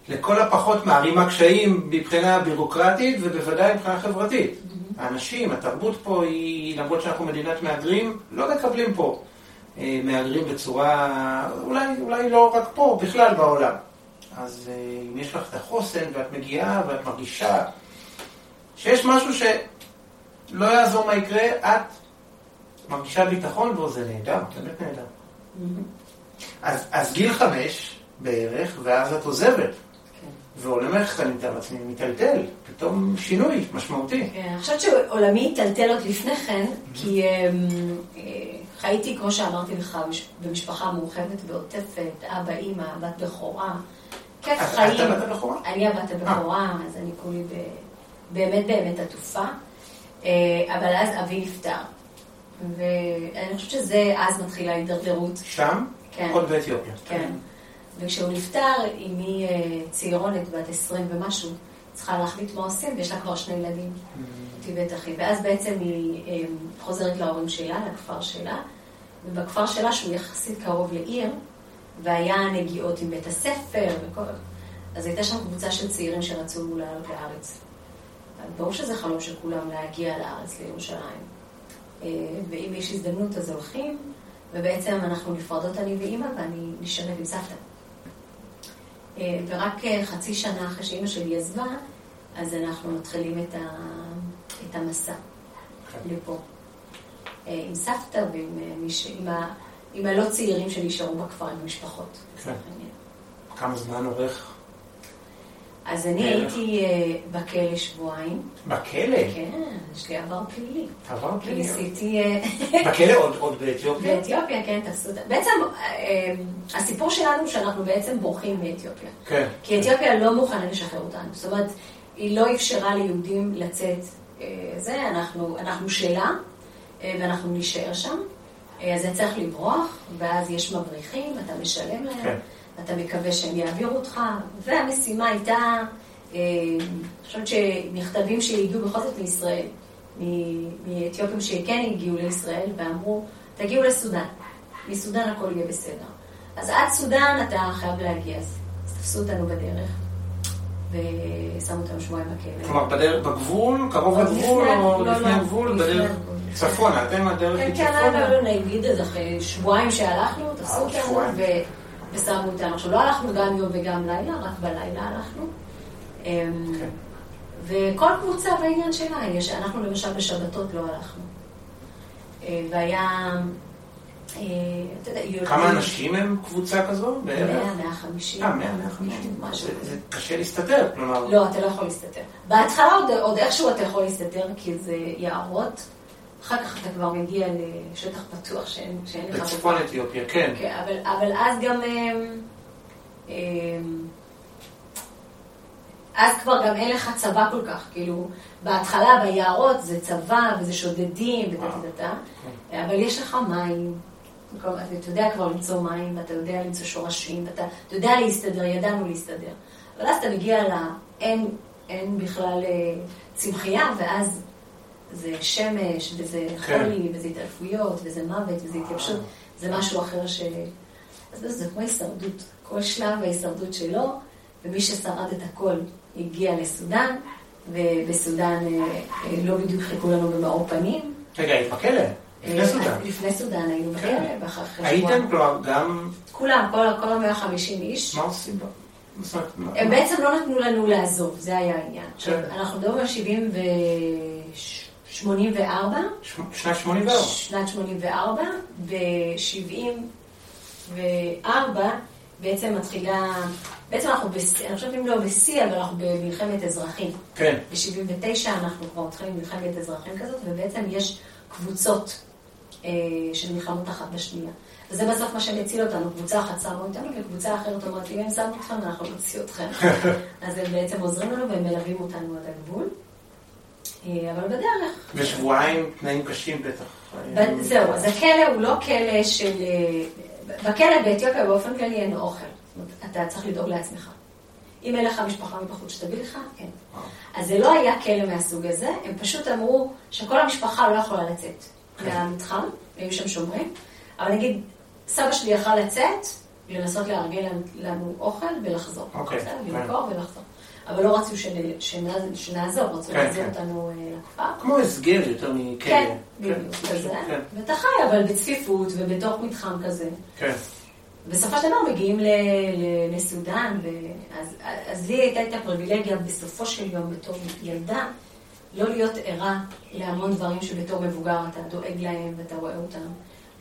לכל הפחות מערימה קשיים מבחינה בירוקרטית ובוודאי מבחינה חברתית. האנשים, התרבות פה היא, למרות שאנחנו מדינת מהגרים, לא מקבלים פה אה, מהגרים בצורה, אולי, אולי לא רק פה, בכלל בעולם. אז אה, אם יש לך את החוסן ואת מגיעה ואת מרגישה שיש משהו שלא יעזור מה יקרה, את מרגישה ביטחון וזה נהדר, באמת נהדר. אז, אז גיל חמש בערך, ואז את עוזבת. כן. ועולמך, אני מתאר לעצמי, מיטלטל, פתאום שינוי משמעותי. כן, אני חושבת שעולמי היטלטל עוד לפני כן, כי אמ, אה, חייתי, כמו שאמרתי לך, במשפחה מורחבת ועוטפת, אבא, אימא, בת בכורה. כיף חיים. את הבת הבכורה? אני הבת הבכורה, אז אני כולי באמת באמת עטופה. אה, אבל אז אבי נפטר. ואני חושבת שזה, אז מתחילה ההידרדרות. שם? כן. עוד באתיופיה. כן. וכשהוא נפטר, אמי אה, צעירונת, בת 20 ומשהו, צריכה להחליט מה עושים, ויש לה כבר שני ילדים, אותי ואת אחי. ואז בעצם היא אה, חוזרת להורים שלה, לכפר שלה, ובכפר שלה, שהוא יחסית קרוב לעיר, והיה נגיעות עם בית הספר וכל... אז הייתה שם קבוצה של צעירים שרצו לעלות לארץ. ברור שזה חלום של כולם להגיע לארץ, לירושלים. אה, ואם יש הזדמנות אז הולכים, ובעצם אנחנו נפרדות אני ואימא, ואני נשארת עם סבתא. ורק אה, חצי שנה אחרי שאימא שלי עזבה, אז אנחנו מתחילים את, ה... את המסע כן. לפה. אה, עם סבתא ועם אה, מי ש... עם, ה... עם הלא צעירים שנשארו בכפר, עם המשפחות. כן. כמה זמן עורך? אז אני בערך. הייתי אה, בכלא שבועיים. בכלא? כן, יש לי עבר פלילי. עבר פלילי. ניסיתי... אה, [LAUGHS] בכלא עוד עוד באתיופיה? באתיופיה, כן, תפסו אותה. בעצם, אה, הסיפור שלנו שאנחנו בעצם בורחים מאתיופיה. כן. כי אתיופיה לא מוכנה לשחרר אותנו. זאת אומרת, היא לא אפשרה ליהודים לצאת. אה, זה, אנחנו, אנחנו שלה, אה, ואנחנו נישאר שם. אה, אז זה צריך לברוח, ואז יש מבריחים, אתה משלם להם, כן. אתה מקווה שהם יעבירו אותך, והמשימה הייתה, אה, אני חושבת שמכתבים שהגיעו בכל זאת מישראל, מ- מאתיופים שכן הגיעו לישראל, ואמרו, תגיעו לסודאן, מסודאן הכל יהיה בסדר. אז עד סודאן אתה חייב להגיע, אז תפסו אותנו בדרך, ושמו אותנו שבועיים בכלא. כלומר, בדרך, בגבול, קרוב לגבול, או לפני הגבול, בדרך. צפונה, אתם הדרך כן, היא כן, צפונה? לא, לא, נגיד אז אחרי שבועיים שהלכנו, תפסו אה, אותנו ושמו אותנו. עכשיו, לא הלכנו גם יום וגם לילה, רק בלילה הלכנו. אמ. וכל קבוצה בעניין שלה, יש, אנחנו למשל בשבתות לא הלכנו. אה, והיה, אה, כמה אנשים הם קבוצה כזו? בערך? 100, 150. אה, 100, 150. משהו זה- קשה להסתדר, כלומר... לא, אתה לא יכול להסתתר. בהתחלה עוד איכשהו אתה יכול להסתתר, כי זה יערות. אחר כך אתה כבר מגיע לשטח פתוח שאין, שאין לך... בצפון אתיופיה, כן. כן, אבל, אבל אז גם... אמ, אמ, אז כבר גם אין לך צבא כל כך, כאילו, בהתחלה ביערות זה צבא וזה שודדים וואו. וטטטטה, אבל יש לך מים, כלומר, אתה יודע כבר למצוא מים, ואתה יודע למצוא שורשים, ואתה אתה יודע להסתדר, ידענו להסתדר. אבל אז אתה מגיע ל... אין, אין בכלל אה, צמחייה, ואז זה שמש, וזה כן. חולי, וזה התעלפויות, וזה מוות, וזה התייבשות, זה משהו אחר ש... אז זה, זה כמו הישרדות, כל שלב ההישרדות שלו, ומי ששרד את הכל הגיע לסודאן, ובסודאן אה, אה, לא בדיוק חיכו לנו במאור פנים. רגע, היית בכלא? לפני אה, סודאן. לפני סודאן היינו כן. בכלא, ואחר כך הייתם, כלומר, גם... כולם, כל, כל ה-150 איש. מה עושים בה? הם בעצם לא נתנו לנו לעזוב, זה היה העניין. כן. אנחנו מדברים על 70 ו... 84, ש- שנת 84. שנת 84, ב-74 בעצם מתחילה, בעצם אנחנו, בשיא- אני חושבת אם לא בשיא, אבל אנחנו במלחמת אזרחים. כן. ב-79 אנחנו כבר מתחילים מלחמת אזרחים כזאת, ובעצם יש קבוצות אה, שנלחמות אחת בשנייה. וזה בסוף מה שמציל אותנו, קבוצה אחת שמה אותנו, וקבוצה אחרת אומרת, אם הם שמו אתכם, אנחנו נוציא אתכם. [LAUGHS] אז הם בעצם עוזרים לנו והם מלווים אותנו עד הגבול. אה, אבל בדרך, ושבועיים תנאים קשים בטח. זהו, אז הכלא הוא לא כלא של... אה, בכלא באתיופיה באופן כללי אין אוכל. זאת אומרת, אתה צריך לדאוג לעצמך. אם אין לך משפחה מבחוץ שתביא לך, אין. אז זה לא היה כלא מהסוג הזה, הם פשוט אמרו שכל המשפחה לא יכולה לצאת כן. מהמתחם, היו שם שומרים, אבל נגיד, סבא שלי יכל לצאת, לנסות לארגן לנו- אוכל ולחזור. אוקיי? כן. למכור ולחזור. אבל לא רצו שנ- שנ- שנעזור, רצו כן, להחזיר כן. אותנו אה, לכפר. כמו הסגר יותר מכלא. כן, בדיוק, כזה. כן, ואתה חי אבל בצפיפות ובתוך מתחם כזה. כן. בסופו של דבר מגיעים לסודאן, אז לי הייתה את הפריבילגיה בסופו של יום בתור ילדה, לא להיות ערה להמון דברים שבתור מבוגר אתה דואג להם ואתה רואה אותם.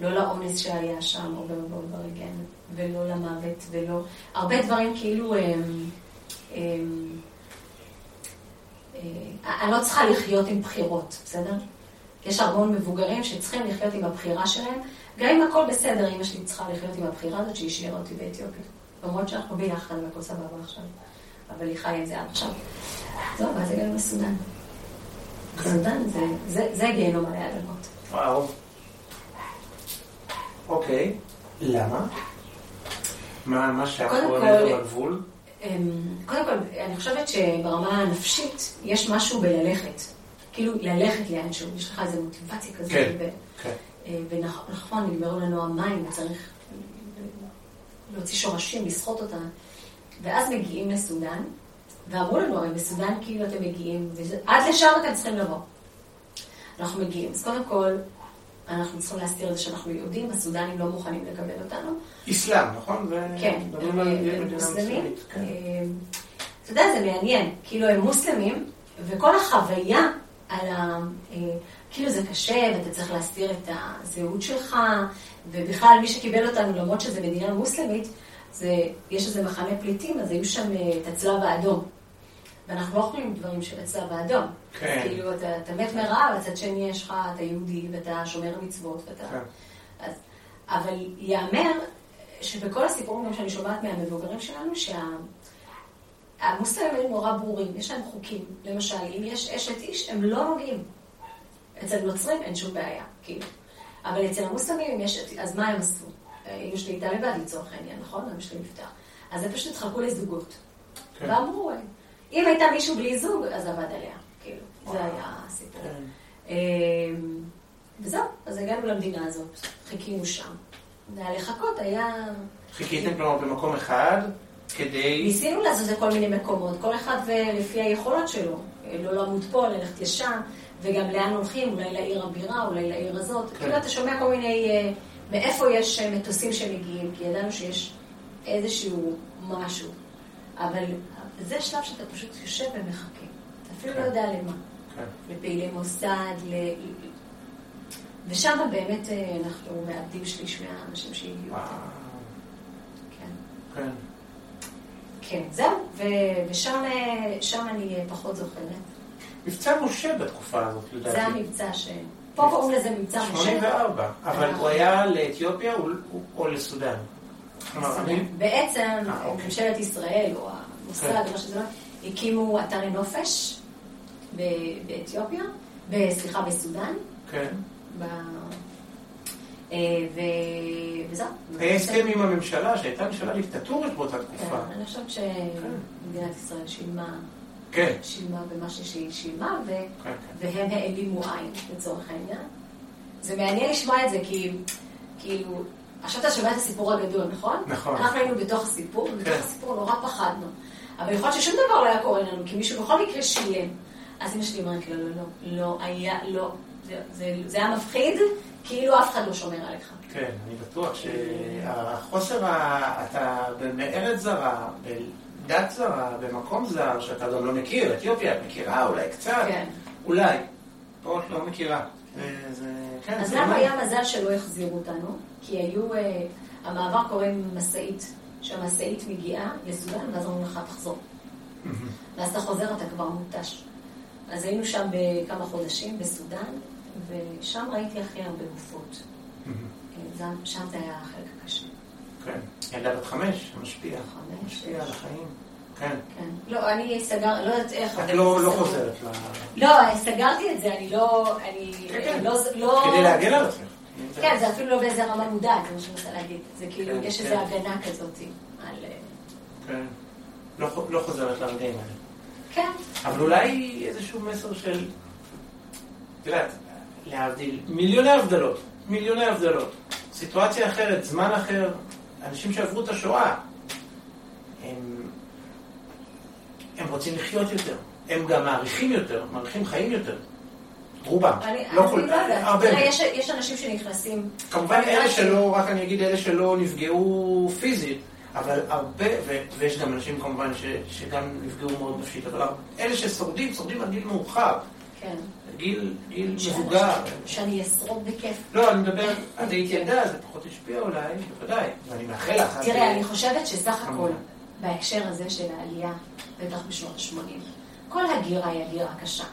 לא לאונס שהיה שם, או במבוא ברגן, ולא למוות, ולא... הרבה דברים כאילו... הם, הם, אה, אני לא צריכה לחיות עם בחירות, בסדר? יש המון מבוגרים שצריכים לחיות עם הבחירה שלהם, גם אם הכל בסדר, אמא שלי צריכה לחיות עם הבחירה הזאת שהיא השאירה אותי באתיופיה. למרות שאנחנו ביחד והכל סבבה עכשיו. אבל היא חיה עם זה עד עכשיו. זהו, ואז הגענו לסודאן. סודאן זה, זה, זה גיהנום עלי אדמות. וואו. אוקיי. למה? מה מה כל- מעבר לגבול? אמ, קודם כל, אני חושבת שברמה הנפשית יש משהו בללכת. כאילו, ללכת לאנשהו, יש לך איזו מוטיבציה כזאת. כן, ו- כן. אה, ונכון, נגמרו לנו המים, צריך להוציא שורשים, לסחוט אותם. ואז מגיעים לסודאן, ואמרו לנו, הרי בסודאן כאילו אתם מגיעים, עד לשם אתם צריכים לבוא. אנחנו מגיעים. אז קודם כל, אנחנו צריכים להסתיר את זה שאנחנו יהודים, הסודנים לא מוכנים לקבל אותנו. אסלאם, נכון? כן, הם מדינה מוסלמים. כן. אה, אתה יודע, זה מעניין. כאילו, הם מוסלמים, וכל החוויה על ה... אה, כאילו זה קשה, ואתה צריך להסתיר את הזהות שלך, ובכלל, מי שקיבל אותנו, למרות שזו מדינה מוסלמית, זה, יש איזה מחנה פליטים, אז היו שם אה, את הצלב האדום. ואנחנו לא אוכלים דברים של הצלב האדום. כן. אז כאילו, אתה, אתה מת מרעב, מצד שני יש לך, אתה יהודי, ואתה שומר מצוות, ואתה... כן. אז, אבל ייאמר שבכל הסיפורים גם שאני שומעת מהמבוגרים שלנו, שהמוסלמים היו נורא ברורים, יש להם חוקים. למשל, אם יש אשת איש, הם לא נוגעים. אצל נוצרים אין שום בעיה, כאילו. אבל אצל המוסלמים, אם יש... אז מה הם עשו? אמא שלי הייתה לבד לצורך העניין, נכון? אמא שלי נפטר. אז הם פשוט התחלקו לזוגות. כן. ואמרו, אם הייתה מישהו בלי זוג, אז עבד עליה, כאילו. זה. היה הסיפור. כן. אמ, וזהו, אז הגענו למדינה הזאת, חיכינו שם. והלחכות היה... חיכיתם כלומר במקום אחד כדי... ניסינו לעשות לכל מיני מקומות, כל אחד ולפי היכולות שלו. לא למות פה, ללכת לשם, וגם לאן הולכים, אולי לעיר הבירה, אולי לעיר הזאת. כן. כאילו אתה שומע כל מיני... אה, מאיפה יש אה, מטוסים שמגיעים, כי ידענו שיש איזשהו משהו. אבל זה שלב שאתה פשוט יושב ומחכה. אתה אפילו כן. לא יודע למה. כן. לפעילי מוסד, ל... ושם באמת אה, אנחנו מאבדים שליש מהאנשים שהגיעו. כן. כן. כן, זהו. ושם אה, שם אני אה, פחות זוכרת. מבצע משה בתקופה הזאת, לדעתי. זה המבצע ש... פה קוראים לזה מבצע משה. 84, אבל אה. הוא היה לאתיופיה או- לסודאן? בעצם אוקיי. ממשלת ישראל, או או מה שזה לא, הקימו אתרי נופש באתיופיה, סליחה, בסודאן, כן. אה, וזהו. היה הסכם עם הממשלה, שהייתה ממשלה דיקטטורית באותה תקופה. כן, אני חושבת שמדינת ישראל שילמה, כן. שילמה במה שהיא שילמה. כן, כן. והם העלימו עין, לצורך העניין. זה מעניין לשמוע את זה, כי כאילו, עכשיו אתה שומע את הסיפור הגדול, נכון? נכון. אנחנו היינו בתוך הסיפור, ובתוך. הסיפור נורא פחדנו. אבל יכול להיות ששום דבר לא היה קורה לנו, כי מישהו בכל מקרה שילם. אז אמא שלי אומרת, לא, לא, לא, לא היה, לא. זה, זה, זה היה מפחיד, כאילו אף אחד לא שומר עליך. כן, אני בטוח שהחוסר, אתה בארץ זרה, ב- דת זרה, במקום זר, שאתה גם לא מכיר, אתיופיה, את מכירה אולי קצת, כן. אולי, פה את לא מכירה. וזה, כן, אז לנו ממש- היה מזל שלא החזירו אותנו, כי היו, אה, המעבר קורה עם משאית, שהמשאית מגיעה לסודאן, ואז אומרים לך תחזור. ואז אתה חוזר, אתה כבר מותש. אז היינו שם בכמה חודשים, בסודאן, ושם ראיתי הכי הרבה גופות. כן, שם זה היה החלק הקשה. כן, ילדה בת חמש, משפיע, חמש, משפיע על. החיים. כן. כן. לא, אני סגר, לא יודעת איך. לא זה לא סגור. חוזרת ל... לא, סגרתי את זה, אני לא... אני כן, כן. לא... לא- כדי להגן על עצמך. כן, זה אפילו לא באיזה רמה מודעת, זה מה שאני רוצה להגיד. זה כאילו, כן, יש כן. איזו הגנה כזאת על... אה, כן. לא לא חוזרת לרגעים האלה. כן, אבל אולי איזשהו מסר של, את יודעת, להבדיל, מיליוני הבדלות, מיליוני הבדלות. סיטואציה אחרת, זמן אחר, אנשים שעברו את השואה, הם, הם רוצים לחיות יותר, הם גם מעריכים יותר, מעריכים חיים יותר. רובם, לא כל, לא יודעת. הרבה. יש- אנשים שנכנסים... כמובן אלה שלא, רק אני אגיד אלה שלא נפגעו פיזית, אבל הרבה, ויש גם אנשים כמובן שגם נפגעו מאוד נפשית, אבל אלה ששורדים, שורדים עד גיל מאוחר, כן. גיל, גיל מבוגר. שאני אשרוד בכיף. לא, אני מדבר, את היית ילדה, זה פחות השפיע אולי, בוודאי, ואני מאחל לך. תראה, אני חושבת שסך הכל. בהקשר הזה של העלייה, בטח בשנות ה-80, כל הגירה היא הגירה קשה,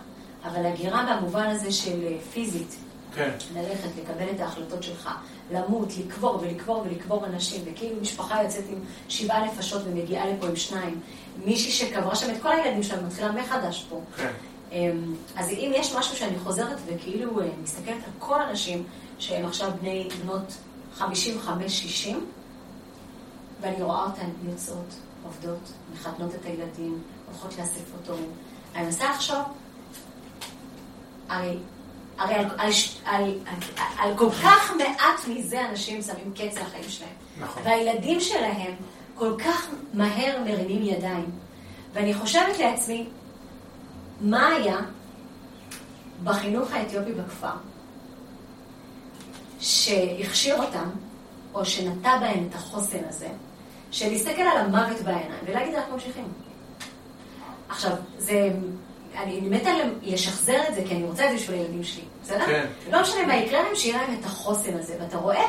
אבל הגירה במובן הזה של אה, פיזית, כן, ללכת, לקבל את ההחלטות שלך, למות, לקבור ולקבור ולקבור אנשים, וכאילו משפחה יוצאת עם שבעה נפשות ומגיעה לפה עם שניים. מישהי שקברה שם את כל הילדים שלנו, מתחילה מחדש פה. כן, אמ, אז אם יש משהו שאני חוזרת וכאילו אה, מסתכלת על כל הנשים שהן עכשיו בני, בנות 55-60, ואני רואה אותן יוצאות, עובדות, מחתנות את הילדים, הולכות לאספות הורים. אני מנסה לחשוב, הרי, הרי על, על, על, על, על כל כך מעט מזה אנשים שמים קץ לחיים שלהם. נכון. והילדים שלהם כל כך מהר מרימים ידיים. ואני חושבת לעצמי, מה היה בחינוך האתיופי בכפר, שהכשיר אותם, או שנטע בהם את החוסן הזה, של להסתכל על המוות בעיניים ולהגיד, אנחנו ממשיכים. עכשיו, זה... אני מתה לשחזר את זה, כי אני רוצה את זה בשביל הילדים שלי, בסדר? כן. לא משנה מה יקרה להם, שיהיה להם את החוסן הזה. ואתה רואה,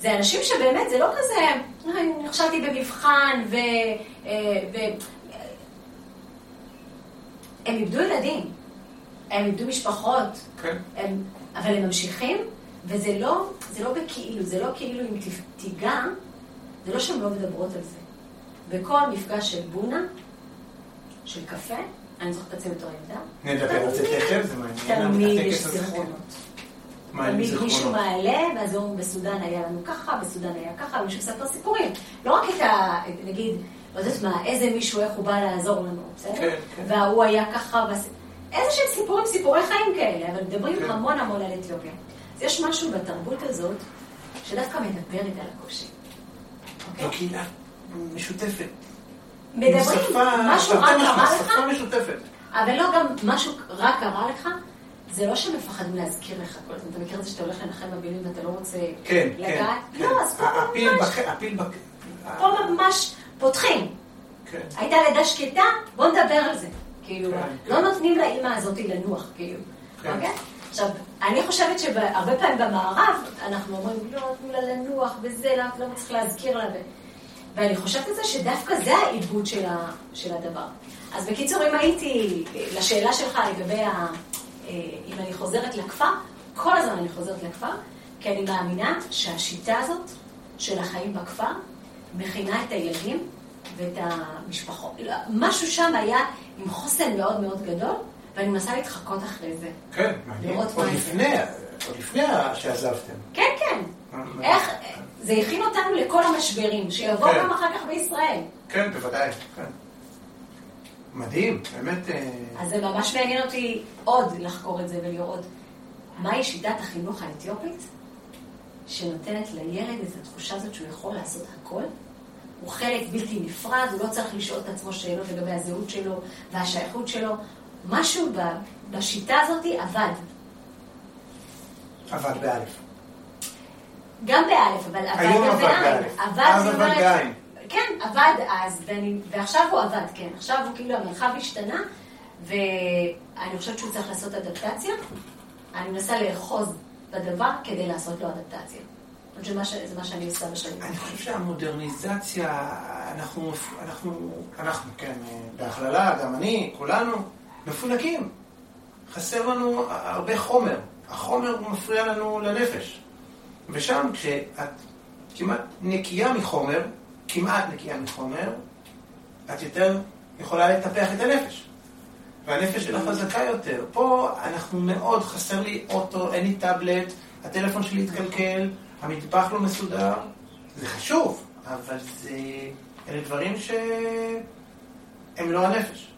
זה אנשים שבאמת, זה לא כזה, "אה, נכשלתי במבחן, ו... אה, ו... הם איבדו ילדים, הם איבדו משפחות, כן. הם, אבל הם ממשיכים, וזה לא, זה לא בכאילו, זה לא כאילו אם תיגע, זה לא שהן לא מדברות על זה. בכל מפגש של בונה, של קפה, אני זוכרת את עצמי בתור ילדה, נדבר על זה תכף, זה מעניין. תמיד יש. זיכרונות. תמיד מישהו? מעלה, ואז אומרים, בסודאן היה לנו ככה, בסודאן היה ככה, ומישהו מספר סיפורים. לא רק את ה... נגיד, לא יודעת מה, איזה מישהו, איך הוא בא לעזור לנו, בסדר? כן, כן. וההוא היה ככה. איזה שהם סיפורים, סיפורי חיים כאלה, אבל מדברים כן. המון המון על אתיופיה. אז יש משהו בתרבות הזאת, שדווקא מדברת על הקושי. אוקיי? זו קהילה משותפת. מדברים, משהו רע קרה לך. אבל לא גם משהו רע קרה לך, זה לא שמפחדים להזכיר לך כל הזמן. אתה מכיר את זה שאתה הולך לנחם בבילוי ואתה לא רוצה כן, כן. לגעת? כן. לא, אז פה ממש. הפיל בח... פה ממש פותחים. כן. הייתה לידה שקטה, בוא נדבר על זה. כאילו, כן, לא. נותנים לאימא הזאת לנוח, כאילו. כן. אוקיי? עכשיו, אני חושבת שהרבה פעמים במערב, אנחנו אומרים, לא נתנו לה לנוח וזה, לא, לא צריך להזכיר לה. ואני חושבת על זה שדווקא זה העיבוד של, ה, של הדבר. אז בקיצור, אם הייתי, לשאלה שלך לגבי ה... אה, אם אני חוזרת לכפר, כל הזמן אני חוזרת לכפר, כי אני מאמינה שהשיטה הזאת של החיים בכפר מכינה את הילדים ואת המשפחות. לא, משהו שם היה עם חוסן מאוד מאוד גדול, ואני מנסה להתחקות אחרי זה. כן, מעניין. עוד לפני, עוד לפני שעזבתם. כן, כן. איך, זה הכין אותנו לכל המשברים, שיבואו כן. גם אחר כך בישראל. כן, בוודאי. כן. מדהים, באמת... אה, אז זה ממש מעניין אותי עוד לחקור את זה ולראות מהי שיטת החינוך האתיופית שנותנת לילד את התחושה הזאת שהוא יכול לעשות הכל. הוא חלק בלתי נפרד, הוא לא צריך לשאול את עצמו שאלות לגבי הזהות שלו והשייכות שלו. משהו בשיטה הזאת עבד. עבד באלף. גם באלף, אבל עבד היום גם בעין. באלף. עבד, אז אני עבד בעין. כן, עבד אז, ואני, ועכשיו הוא עבד, כן. עכשיו הוא כאילו, המרחב השתנה, ואני חושבת שהוא צריך לעשות אדפטציה. אני מנסה לאחוז בדבר כדי לעשות לו אדפטציה. זה מה, ש... זה מה שאני עושה בשנים. אני חושב שהמודרניזציה, אנחנו, אנחנו, אנחנו, כן, בהכללה, גם אני, כולנו, מפונקים. חסר לנו הרבה חומר. החומר מפריע לנו לנפש. ושם, כשאת כמעט נקייה מחומר, כמעט נקייה מחומר, את יותר יכולה לטפח את הנפש. והנפש שלך חזקה יותר. פה אנחנו מאוד, חסר לי אוטו, אין לי טאבלט, הטלפון שלי התקלקל, המטבח לא מסודר. זה חשוב, אבל זה... אלה דברים שהם לא הנפש.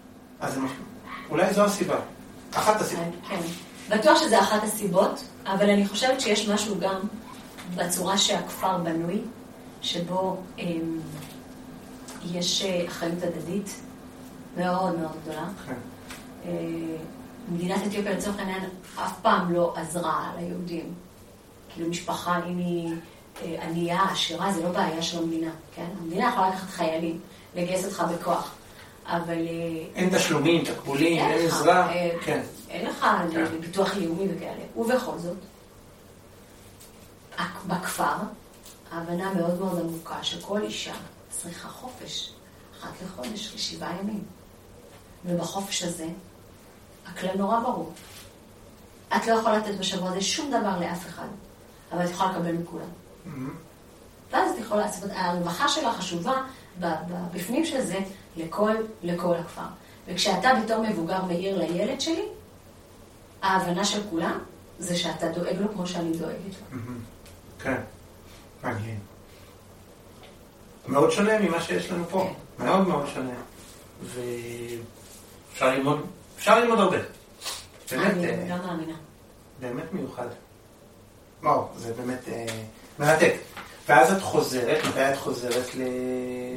אז אולי זו הסיבה. אחת הסיבות. כן. בטוח שזה אחת הסיבות, אבל אני חושבת שיש משהו גם בצורה שהכפר בנוי, שבו יש אה, אחריות הדדית מאוד מאוד גדולה. כן. אה, מדינת אתיופיה לצורך העניין אף פעם לא עזרה ליהודים. כאילו משפחה, אם היא אה, ענייה, עשירה, זה לא בעיה של המדינה, כן? המדינה יכולה לקחת חיילים, לגייס אותך בכוח, אבל... אין תשלומים, תקבולים, אין עזרה, כן. אין לך כן. ביטוח לאומי וכאלה. ובכל זאת, בכפר, הבנה מאוד מאוד עמוקה שכל אישה צריכה חופש אחת לחודש, לשבעה ימים. ובחופש הזה, הכלל נורא ברור. את לא יכולה לתת בשבוע הזה שום דבר לאף אחד, אבל את יכולה לקבל מכולם. Mm-hmm. ואז את יכולה, לעשות, הרווחה שלה חשובה בפנים של זה לכל, לכל הכפר. וכשאתה בתור מבוגר מעיר לילד שלי, ההבנה של כולם זה שאתה דואג לו כמו שאני דואגת לו. כן, מעניין. מאוד שונה ממה שיש לנו פה. כן. מאוד מאוד שונה. ואפשר ללמוד, אפשר ללמוד הרבה. באמת, אני גם מאמינה. באמת מיוחד. וואו, זה באמת אה, מרתק. ואז את חוזרת, מתי את חוזרת ל...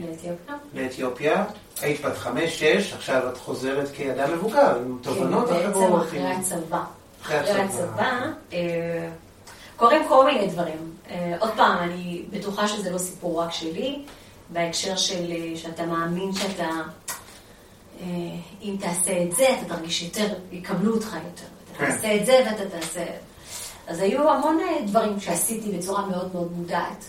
לאתיופיה? לאתיופיה. היית בת חמש, שש, עכשיו את חוזרת כאדם מבוגר, עם תובנות אחרות. כן, בעצם אחרי הצבא. אחרי הצבא, אה, קורים כל מיני דברים. אה, עוד פעם, אני בטוחה שזה לא סיפור רק שלי, בהקשר של אה, שאתה מאמין שאתה, אם תעשה את זה, אתה תרגיש יותר, יקבלו אותך יותר. אתה כן. תעשה את זה ואתה תעשה... אז היו המון דברים שעשיתי בצורה מאוד מאוד מודעת.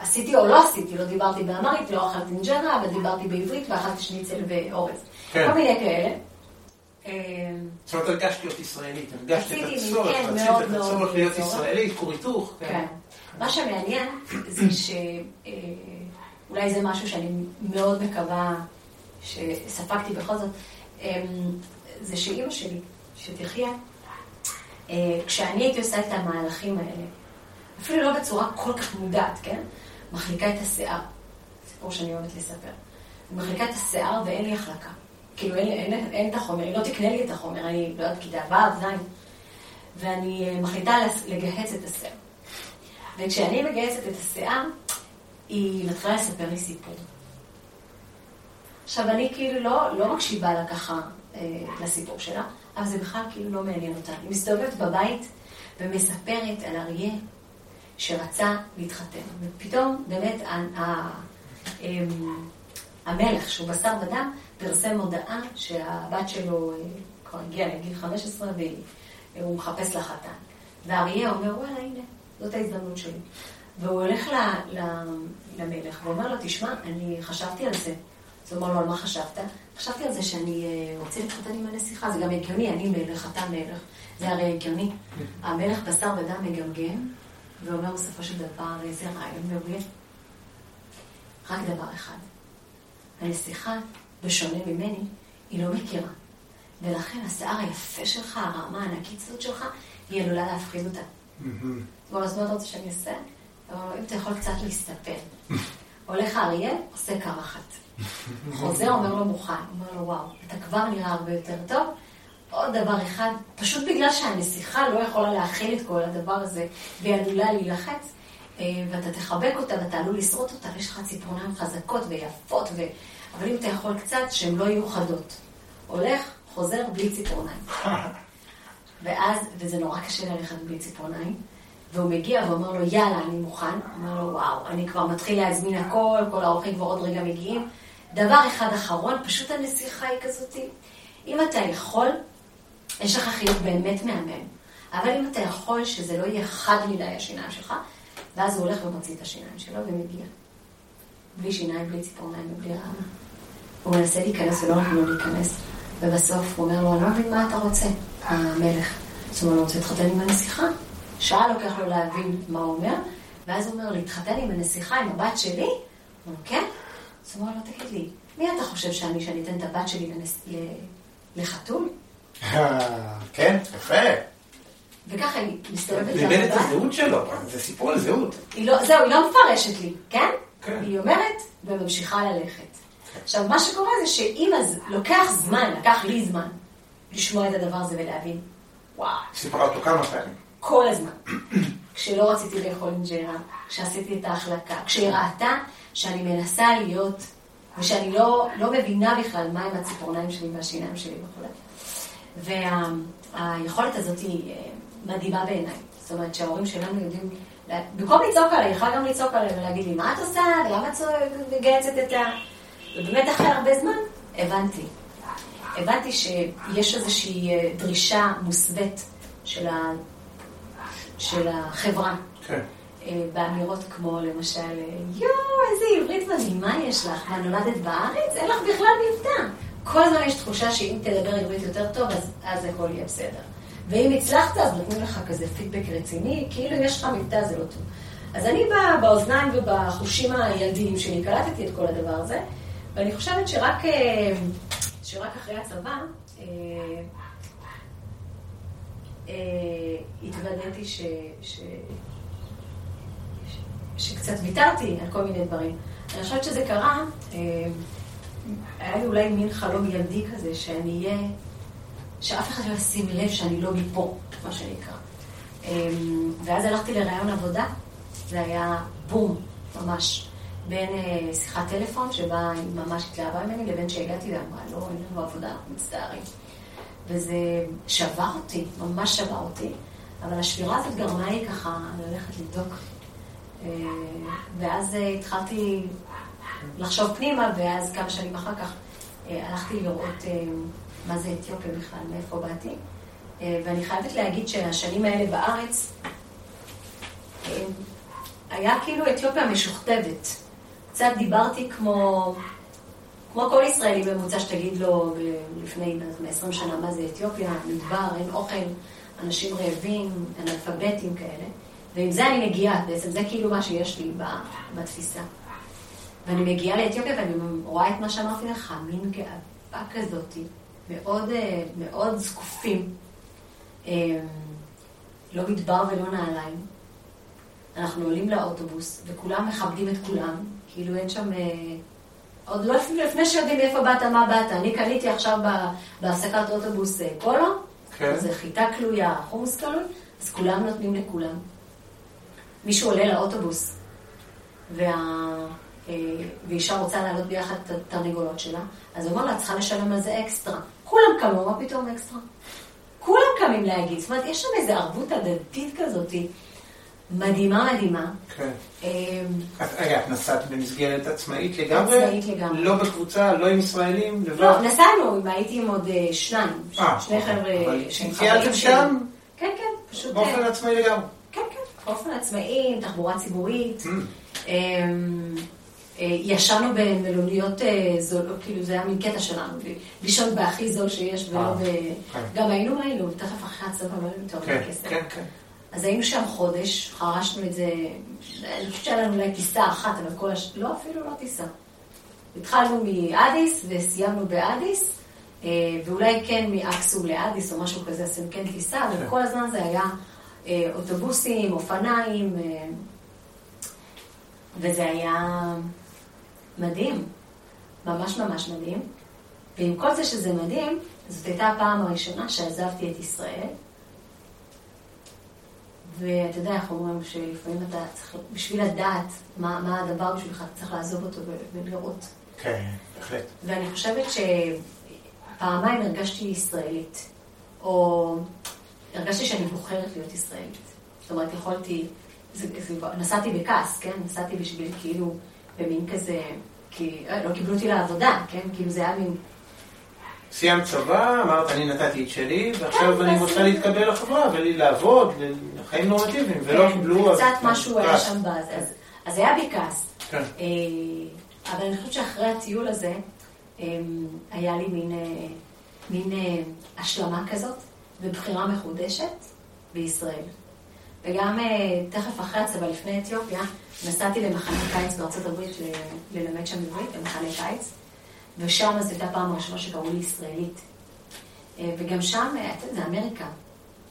עשיתי או לא עשיתי, לא דיברתי באמרית, לא אכלתי אינג'רה, אבל דיברתי בעברית ואכלתי שניצל ואורז. כן. כל מיני כאלה. זאת אומרת, הרגשת להיות ישראלית, הרגשת את הצורך, כן, רצית את הצורך להיות ישראלית, כור היתוך. כן. מה שמעניין זה שאולי אה, זה משהו שאני מאוד מקווה שספגתי בכל זאת, אמ, זה שאימא שלי, שתחיה, אה, כשאני הייתי עושה את המהלכים האלה, אפילו לא בצורה כל כך מודעת, כן? מחליקה את השיער. סיפור שאני אוהבת לספר. מחליקה את השיער ואין לי החלקה. כאילו אין, אין, אין, אין את החומר, היא לא תקנה לי את החומר, אני לא יודעת, כיתה ו', ז', ואני אה, מחליטה לגהץ את השיער. וכשאני מגייסת את השיער, היא מתחילה לספר לי סיפור. עכשיו, אני כאילו לא, לא מקשיבה לה ככה אה, לסיפור שלה, אבל זה בכלל כאילו לא מעניין אותה. היא מסתובבת בבית ומספרת על אריה שרצה להתחתן. ופתאום באמת אמ, המלך, שהוא בשר ודם, פרסם הודעה שהבת שלו אה, כבר הגיעה לגיל 15 והוא מחפש לה חתן. ואריה אומר, וואלה, הנה, זאת ההזדמנות שלי. והוא הולך למלך ואומר לו, תשמע, אני חשבתי על זה. אז הוא אומר לו, על מה חשבת? חשבתי על זה שאני אה, רוצה להתחתן עם הנסיכה, זה גם הגיוני, אני מלך, אתה מלך, זה הרי הגיוני. המלך בשר ודם מגמגם, ואומר בסופו של דבר, איזה רעיון מעולה. רק דבר אחד, הנסיכה, בשונה ממני, היא לא מכירה. ולכן השיער היפה שלך, הרמה הענקית הזאת שלך, היא עלולה להפחיד אותה. הוא אז מה אתה רוצה שאני אעשה? הוא אומר לו, אם אתה יכול קצת להסתפר. [LAUGHS] הולך האריה, עושה קרחת. [LAUGHS] חוזר, אומר לו מוכן. אומר לו, וואו, אתה כבר נראה הרבה יותר טוב. עוד דבר אחד, פשוט בגלל שהנסיכה לא יכולה להכיל את כל הדבר הזה, והיא עלולה להילחץ, אה, ואתה תחבק אותה ואתה עלול לשרוט אותה, ויש לך ציפורניים חזקות ויפות, ו... אבל אם אתה יכול קצת, שהן לא יהיו חדות. הולך, חוזר בלי ציפורניים. [LAUGHS] ואז, וזה נורא קשה ללכת בלי ציפורניים, והוא מגיע ואומר לו, יאללה, אני מוכן. אומר לו, וואו, אני כבר מתחיל להזמין הכל, כל האורחים כבר עוד רגע מגיעים. דבר אחד אחרון, פשוט הנסיכה היא כזאתי. אם אתה יכול, יש לך חיוך באמת מהמם. אבל אם אתה יכול שזה לא יהיה חד מדי השיניים שלך, ואז הוא הולך ומוציא את השיניים שלו ומגיע. בלי שיניים, בלי ציפורניים ובלי רעמה. הוא מנסה להיכנס ולא נתנו לו להיכנס, ובסוף הוא אומר לו, אני לא מבין מה אתה רוצה, המלך. אז הוא אומר לו, רוצה להתחתן עם הנסיכה? שעה לוקח לו להבין מה הוא אומר, ואז הוא אומר, להתחתן עם הנסיכה, עם הבת שלי? הוא אומר, כן? אז הוא אומר לו, תגיד לי, מי אתה חושב שאני, שאני אתן את הבת שלי לנס... לחתול? כן, יפה. וככה היא מסתובבת איבד את הזהות שלו, זה סיפור על זהות. היא לא, זהו, היא לא מפרשת לי, כן? כן. היא אומרת וממשיכה ללכת. עכשיו, מה שקורה זה שאם אז לוקח זמן, לקח לי זמן, לשמוע את הדבר הזה ולהבין, וואו, סיפרה אותו כמה פעמים. כל הזמן. [CLEARS THROAT] כשלא רציתי לאכול אינג'רה, כשעשיתי את ההחלקה, כשהיא ראתה שאני מנסה להיות, ושאני לא, לא מבינה בכלל מהם הציפורניים שלי והשיניים שלי וכו'. והיכולת הזאת היא אה, מדהימה בעיניי. זאת אומרת שההורים שלנו יודעים, במקום לצעוק עליי, יכולה גם לצעוק עליי ולהגיד לי, מה את עושה? למה את מגייצת את ה... ובאמת אחרי הרבה זמן, הבנתי. הבנתי שיש איזושהי אה, דרישה מוסווית של, ה... של החברה. כן. אה, באמירות כמו למשל, יואו, איזה עברית מדהימה יש לך, מה נולדת בארץ? אין לך בכלל מבטא. כל הזמן יש תחושה שאם תדבר עברית יותר טוב, אז, אז הכל יהיה בסדר. ואם הצלחת, אז נותנים לך כזה פידבק רציני, כאילו אם יש לך מבטא זה לא טוב. אז אני באוזניים ובחושים הילדיים שלי קלטתי את כל הדבר הזה, ואני חושבת שרק, אה, שרק אחרי הצבא, אה, אה, התוודעתי ש, ש, שקצת ויתרתי על כל מיני דברים. אני חושבת שזה קרה, היה לי אולי מין חלום ילדי כזה, שאני אהיה, שאף אחד לא ישים לב שאני לא מפה, מה שנקרא. ואז הלכתי לראיון עבודה, זה היה בום, ממש. בין uh, שיחת טלפון, שבה היא ממש התלהבה ממני, לבין שהגעתי ואמרה, לא, אין לנו עבודה, אנחנו מצטערים. וזה שבר אותי, ממש שבר אותי, אבל השבירה הזאת גרמה לי ככה ללכת לבדוק. Uh, ואז uh, התחלתי לחשוב פנימה, ואז כמה שנים אחר כך הלכתי לראות מה זה אתיופיה בכלל, מאיפה באתי. ואני חייבת להגיד שהשנים האלה בארץ, היה כאילו אתיופיה משוכתבת. קצת דיברתי כמו, כמו כל ישראלי ממוצע שתגיד לו לפני 20 שנה מה זה אתיופיה, מדבר, אין אוכל, אנשים רעבים, אנאלפביתים כאלה. ועם זה אני מגיעה, בעצם זה כאילו מה שיש לי בתפיסה. ואני מגיעה לאתיופיה ואני רואה את מה שאמרתי לך, מין גאווה כזאת, מאוד, מאוד זקופים. לא מדבר ולא נעליים. אנחנו עולים לאוטובוס, וכולם מכבדים את כולם, כאילו אין שם... אה, עוד לא לפני שיודעים איפה באת, מה באת. אני קניתי עכשיו בהפסקת אוטובוס אה, פולו, כן. זה חיטה קלויה, חומוס קלוי, אז כולם נותנים לכולם. מישהו עולה לאוטובוס, וה... אה, ואישה רוצה לעלות ביחד את התרנגולות שלה, אז הוא אומר לה, צריכה לשלם על זה אקסטרה. כולם קמו, מה פתאום אקסטרה? כולם קמים להגיד. זאת אומרת, יש שם איזו ערבות הדדית כזאת. מדהימה מדהימה. כן. רגע, את נסעת במסגרת עצמאית לגמרי? עצמאית לגמרי. לא בקבוצה, לא עם ישראלים? לא, נסענו, הייתי עם עוד שניים. שני חבר'ה. אבל טיילתם שם? כן, כן, פשוט... באופן עצמאי לגמרי? כן, כן, באופן עצמאי, עם תחבורה ציבורית. ישנו במלוניות זולות, כאילו זה היה מין קטע שלנו, לישון בהכי זול שיש, ולא ב... גם היינו, היינו, תכף אחרי הצבא, לא היינו יותר בכסף. כן, כן. אז היינו שם חודש, חרשנו את זה, אני חושבת שהיה לנו אולי טיסה אחת, אבל כל הש... לא, אפילו לא טיסה. התחלנו מאדיס וסיימנו באדיס, ואולי כן מאקסום לאדיס או משהו כזה, עשינו כן טיסה, אבל כל הזמן זה היה אוטובוסים, אופניים, וזה היה מדהים, ממש ממש מדהים. ועם כל זה שזה מדהים, זאת הייתה הפעם הראשונה שעזבתי את ישראל. ואתה יודע, איך אומרים שלפעמים אתה צריך, בשביל לדעת מה, מה הדבר בשבילך, אתה צריך לעזוב אותו ולראות. כן, בהחלט. ואני חושבת שפעמיים הרגשתי ישראלית, או הרגשתי שאני בוחרת להיות ישראלית. זאת אומרת, יכולתי, זה, זה, נסעתי בכעס, כן? נסעתי בשביל כאילו, במין כזה, כי אה, לא קיבלו אותי לעבודה, כן? כאילו זה היה מין... סיימת צבא, אמרת אני נתתי את שלי, ועכשיו כן, אני אז- רוצה להתקבל לחברה ולעבוד, לחיים נורמטיביים, ולא כן, קיבלו... קצת משהו היה. שם בזה, אז, היה בי כעס. כן. אה, אבל אני חושבת שאחרי הטיול הזה, אה, היה לי מין, אה, מין אה, השלמה כזאת, ובחירה מחודשת בישראל. וגם תכף אחרי הצבא, לפני אתיופיה, נסעתי למחנה קיץ בארצות הברית ללמד שם עברית, במחנה קיץ, ושם זו הייתה הפעם הראשונה שקראו לי ישראלית. אה, וגם שם, אה, זה אמריקה.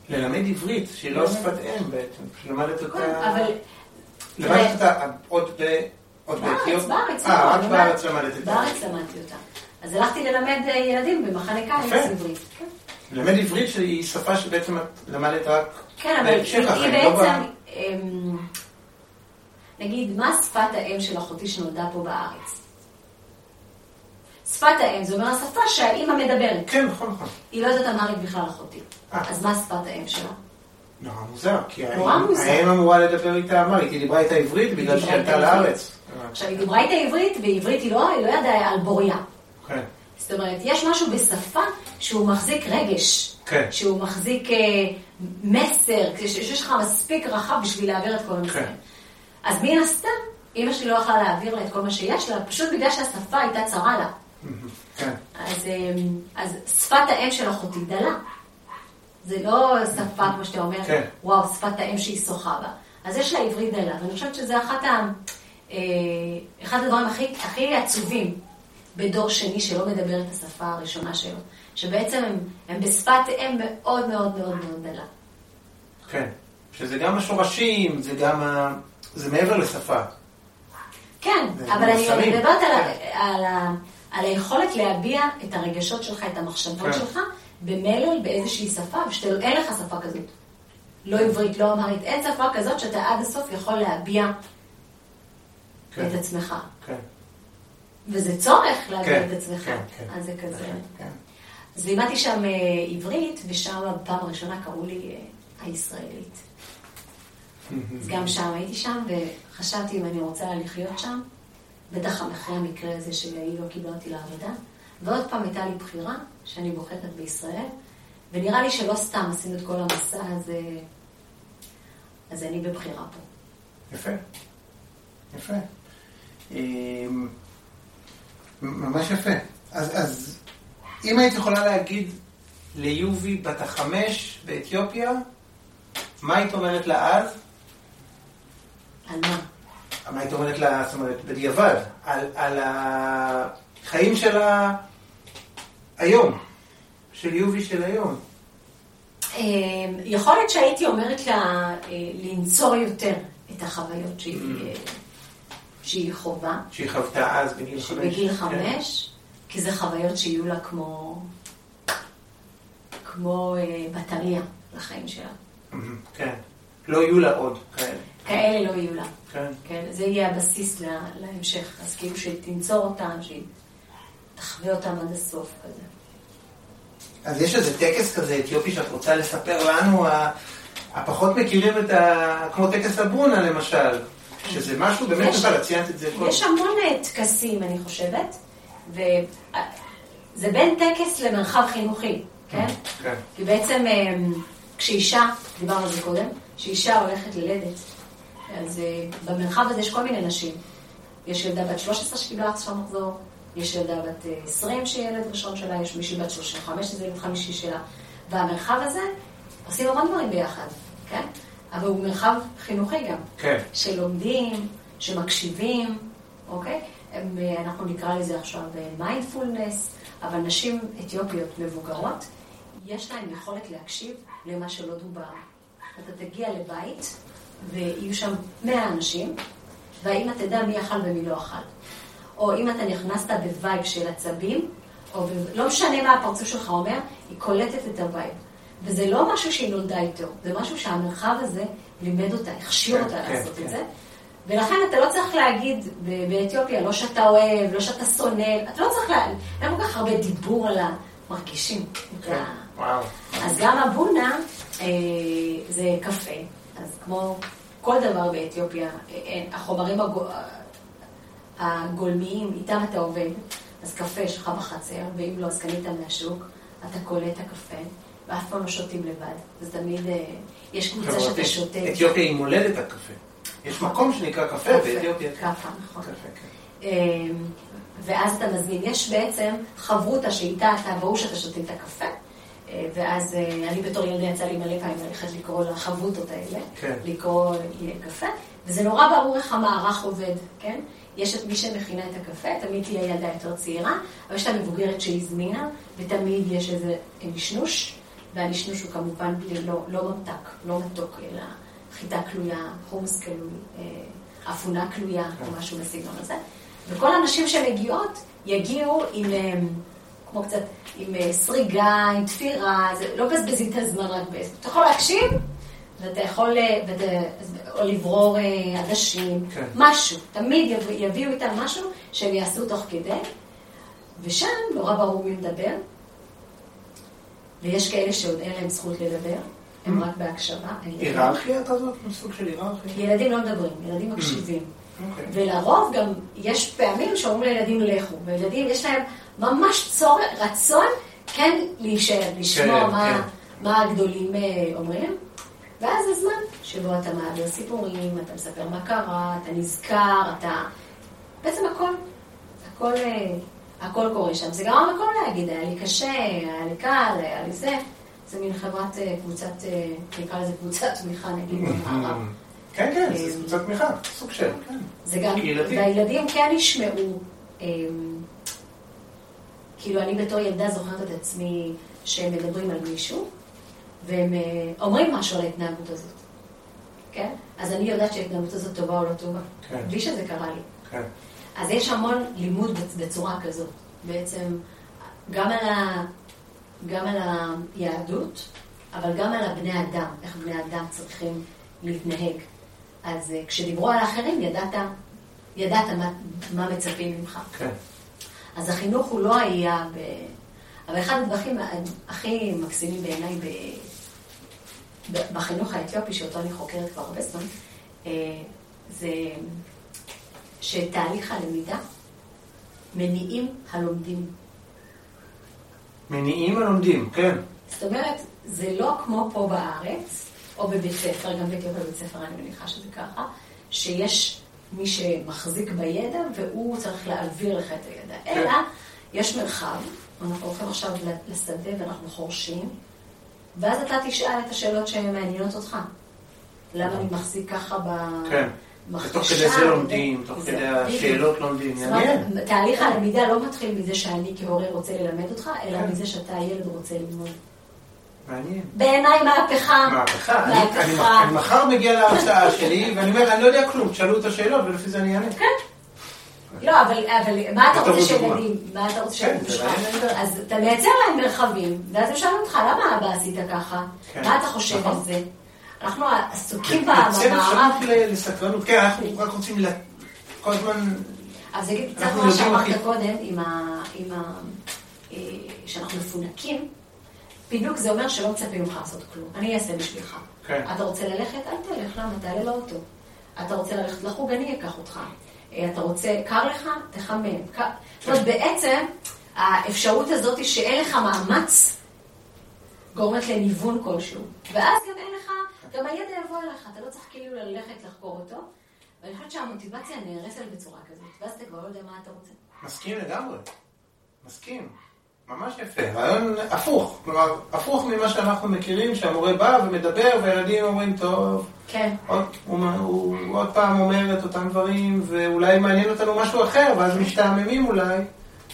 ללמד עברית, שהיא לא שפת אם בעצם, שלמדת אותה... כן, אבל... למדת אותה עוד ב... עוד בארץ? בארץ, אה, רק בארץ למדת את זה. בארץ למדתי אותה. אז הלכתי ללמד אה, ילדים במחנה קיץ. עברית. כן. ללמד עברית שהיא שפה שבעצם את למדת רק כן, אבל היא לא בעצם, אמ, נגיד, מה שפת האם של אחותי שנולדה פה בארץ? שפת האם, זה אומר השפה שהאימא מדברת. כן, נכון, נכון. היא לא יודעת אמרית בכלל אחותי. אה. אז מה שפת האם שלה? נורא מוזר, כי האם- אמורה לדבר איתה אמרית, היא דיברה איתה עברית בגלל שהיא עלתה. לארץ. עכשיו, היא דיברה איתה עברית, ועברית היא לא, היא לא ידעה על בוריה. כן, זאת אומרת, יש משהו בשפה שהוא מחזיק רגש. כן. שהוא מחזיק אה, מסר, שיש לך מספיק רחב בשביל להעביר את כל המסר. כן. אז מן הסתם, אמא שלי לא יכלה להעביר לה את כל מה שיש לה, פשוט בגלל שהשפה הייתה צרה לה. כן. אז, אה, אז שפת האם של אחותי דלה. זה לא שפה, כמו שאתה אומר, כן. וואו, שפת האם שהיא שוחה בה. אז יש לה עברית דלה, ואני חושבת שזה אחת ה... אה, אחד הדברים הכי, הכי עצובים בדור שני שלא מדבר את השפה הראשונה שלו, שבעצם הם, הם בשפת אם מאוד מאוד מאוד מאוד דלה. כן. שזה גם השורשים, זה גם ה... זה מעבר לשפה. כן, אבל אני מדברת על, ה- על, על היכולת להביע את הרגשות שלך, את המחשבות כן. שלך, במלל באיזושהי שפה, ושאין לך שפה כזאת. לא עברית, לא אמרית, אין שפה כזאת שאתה עד הסוף יכול להביע כן. את עצמך. כן. וזה צורך להביע כן, את עצמך. כן, כן. אז זה כזה. כן. אז לימדתי שם אה, עברית, ושם בפעם הראשונה קראו לי אה, הישראלית. [LAUGHS] אז גם שם הייתי שם, וחשבתי אם אני רוצה לחיות שם, בטח אחרי המקרה הזה שהיא לא קיבלה אותי לעבודה. ועוד פעם הייתה לי בחירה, שאני בוחרת בישראל, ונראה לי שלא סתם עשינו את כל המסע הזה, אז אני בבחירה פה. יפה. יפה. אמ, ממש יפה. אז, אז אם היית יכולה להגיד ליובי בת החמש באתיופיה, מה היית אומרת לה אז? על מה? מה היית אומרת לה, זאת אומרת, בדיעבד, על, על החיים שלה היום, של יובי של היום. אה, יכול להיות שהייתי אומרת לה אה, לנצור יותר את החוויות שהיא, אה, שהיא חווה, שהיא חוותה אז בגיל חמש. שבגיל כן. חמש, כי זה חוויות שיהיו לה כמו, כמו אה, בטריה לחיים שלה. מהמם, כן. לא יהיו לה עוד כאלה. כאלה לא יהיו לה. כן. כן, זה יהיה הבסיס לה, להמשך. אז כאילו שהיא תנצור אותם, שהיא תחווה אותם עד הסוף כזה. אז יש איזה טקס כזה אתיופי שאת רוצה לספר לנו, הפחות מכירים את ה... כמו טקס הבונה למשל, שזה משהו באמת את ציינת את זה קודם. יש המון אה, טקסים, אני חושבת, וזה בין טקס למרחב חינוכי, כן? כן. כי בעצם אה, כשאישה, דיברנו על זה קודם, כשאישה הולכת ללדת, אז אה, במרחב הזה יש כל מיני נשים. יש ילדה בת 13 שקיבלה עכשיו מחזור, יש ילדה בת אה, 20 שילד ראשון שלה, יש מישהי בת 35 שזה ילד חמישי שלה. והמרחב הזה, עושים המון דברים ביחד, כן? אבל הוא מרחב חינוכי גם. כן. שלומדים, שמקשיבים, אוקיי? הם, אה, אנחנו נקרא לזה עכשיו מיינדפולנס, אבל נשים אתיופיות מבוגרות, יש להן יכולת להקשיב למה שלא דובר. אתה תגיע לבית, ויהיו שם 100 אנשים, והאמא תדע מי אכל ומי לא אכל. או אם אתה נכנסת ב vibe של עצבים, או ב... לא משנה מה הפרצוף שלך אומר, היא קולטת את ה vibe. וזה לא משהו שהיא נולדה איתו, זה משהו שהמרחב הזה לימד אותה, הכשיר כן, אותה כן, לעשות כן. את זה. ולכן אתה לא צריך להגיד באתיופיה, לא שאתה אוהב, לא שאתה שונא, אתה לא צריך להגיד, אין כל כך הרבה דיבור על המרגישים. כן. וואו. אז גם הבונה אה, זה קפה, אז כמו כל דבר באתיופיה, אין- החומרים הגו- הגולמיים, איתם אתה עובד. אז קפה יש לך בחצר, ואם לא, אז קנית מהשוק, אתה קולה את הקפה, ואף פעם לא שותים לבד. זה תמיד, אה, יש קבוצה שאתה. שותה. אתיופיה היא מולדת הקפה. יש מקום שנקרא קפה באתיופיה. קפה, נכון. כן. אמ, ואז אתה מזמין. יש בעצם חברותה שאיתה אתה, ברור שאתה שותה את הקפה. אה, ואז אה, אני בתור ילדה יצא לי מלא פעמים ללכת לקרוא לחברותות האלה, כן. לקרוא אה, קפה, וזה נורא ברור איך המערך עובד, כן? יש את מי שמכינה את הקפה, תמיד תהיה ילדה יותר צעירה, אבל יש את המבוגרת שהזמינה, ותמיד יש איזה נשנוש, והנשנוש הוא כמובן בלי, לא, לא ממתק, לא מתוק, אלא חיטה קלויה, חומוס קלוי, אה, אפונה קלויה, או משהו בסגנון הזה. וכל הנשים שמגיעות, יגיעו עם, אה, כמו קצת, עם אה, סריגה, עם תפירה, זה לא מבזבזים את הזמן רק בעצם. אתה יכול להקשיב, ואתה יכול, אה, ואתה, או לברור אה, עדשים, כן. משהו. תמיד יב- יביאו איתם משהו שהם יעשו תוך כדי, ושם נורא ברור מי מדבר, ויש כאלה שעוד אין להם זכות לדבר, הם רק בהקשבה. היררכיה כזאת? סוג של היררכיה? ילדים לא מדברים, ילדים מקשיבים. ולרוב גם יש פעמים שאומרים לילדים לכו, וילדים יש להם ממש צורך, רצון כן להישאר, לשמוע כן, מה, כן. מה הגדולים אה, אומרים. ואז זה זמן שבו אתה מעביר סיפורים, אתה מספר מה קרה, אתה נזכר, אתה... בעצם הכל, הכל, אה, הכל קורה שם. זה גם המקום להגיד, היה לי קשה, היה לי קל, היה לי זה. זה מין חברת אה, קבוצת, נקרא לזה קבוצת תמיכה נגיד [LAUGHS] במערב. כן, כן, זה קבוצת תמיכה, סוג של, כן. זה גם. והילדים כן ישמעו, אמ, כאילו אני בתור ילדה זוכרת את עצמי שהם מדברים על מישהו, והם אה, אומרים משהו על ההתנהגות הזאת, כן? אז אני יודעת שההתנהגות הזאת טובה או לא טובה, כן. בלי שזה קרה לי. כן. אז יש המון לימוד בצ- בצורה כזאת, בעצם גם על, ה, גם על היהדות, אבל גם על הבני אדם, איך בני אדם צריכים להתנהג. אז אה, כשדיברו על האחרים, ידעת, ידעת מה, מה מצפים ממך. כן. אז החינוך הוא לא היה ב... אבל אחד הדברים הכי מקסימים בעיניי ב... ב- בחינוך האתיופי, שאותו אני חוקרת כבר הרבה זמן, אה, זה שתהליך הלמידה מניעים הלומדים. מניעים הלומדים, כן. זאת אומרת, זה לא כמו פה בארץ, או בבית ספר, גם באתיופיה בבית ספר אני מניחה שזה ככה, שיש מי שמחזיק בידע והוא צריך להעביר לך את הידע. כן. אלא, יש מרחב, אנחנו הולכים עכשיו לשדה ואנחנו חורשים, ואז אתה תשאל את השאלות שמעניינות אותך. למה אני מחזיק ככה ב... כן. ותוך כדי זה לומדים, תוך כדי. השאלות לומדים. תהליך הלמידה לא מתחיל מזה שאני כהורה רוצה ללמד אותך, אלא כן. מזה שאתה הילד רוצה ללמוד. מעניין. בעיניי מהפכה. מהפכה. אני- אני- מהפכה. אני מחר מגיע להרצאה שלי, ואני אומר, אני לא יודע כלום, תשאלו את השאלות ולפי זה אני אענה. כן. לא, אבל, אבל מה אתה רוצה. שילדים, מה אתה רוצה שילדים זה שלך? אז אתה מייצר להם מרחבים, ואז הם שואלים אותך, למה אבא עשית ככה? כן. מה אתה חושב נכון. על זה? אנחנו עסוקים במערב, אפשרות ל- לסקרנות. כן, אנחנו רק רוצים כל הזמן... אז זה קצת מה שאמרת קודם, עם ה... עם ה... אה, שאנחנו מפונקים, פינוק זה אומר שלא מצפים ממך לעשות כלום. אני אעשה בשבילך. כן. אתה רוצה ללכת? אל תלך, למה? תעלה לאוטו. אתה רוצה ללכת לחוג? אני אקח אותך. אה, אתה רוצה, קר לך? תחמם. קר- זאת אומרת, בעצם, האפשרות הזאת שאין לך מאמץ, גורמת לניוון כלשהו. ואז גם אין לך, גם הידע יבוא אליך, אתה לא צריך כאילו ללכת לחקור אותו. ואני חושבת שהמוטיבציה נהרסת בצורה כזאת, ואז אתה כבר לא יודע מה אתה רוצה. מסכים לגמרי. מסכים. ממש יפה. רעיון הפוך. כלומר, הפוך ממה שאנחנו מכירים, שהמורה בא ומדבר, והילדים אומרים, טוב, כן. עוד, הוא, הוא, הוא עוד פעם אומר את אותם דברים, ואולי מעניין אותנו משהו אחר, ואז משתעממים אולי.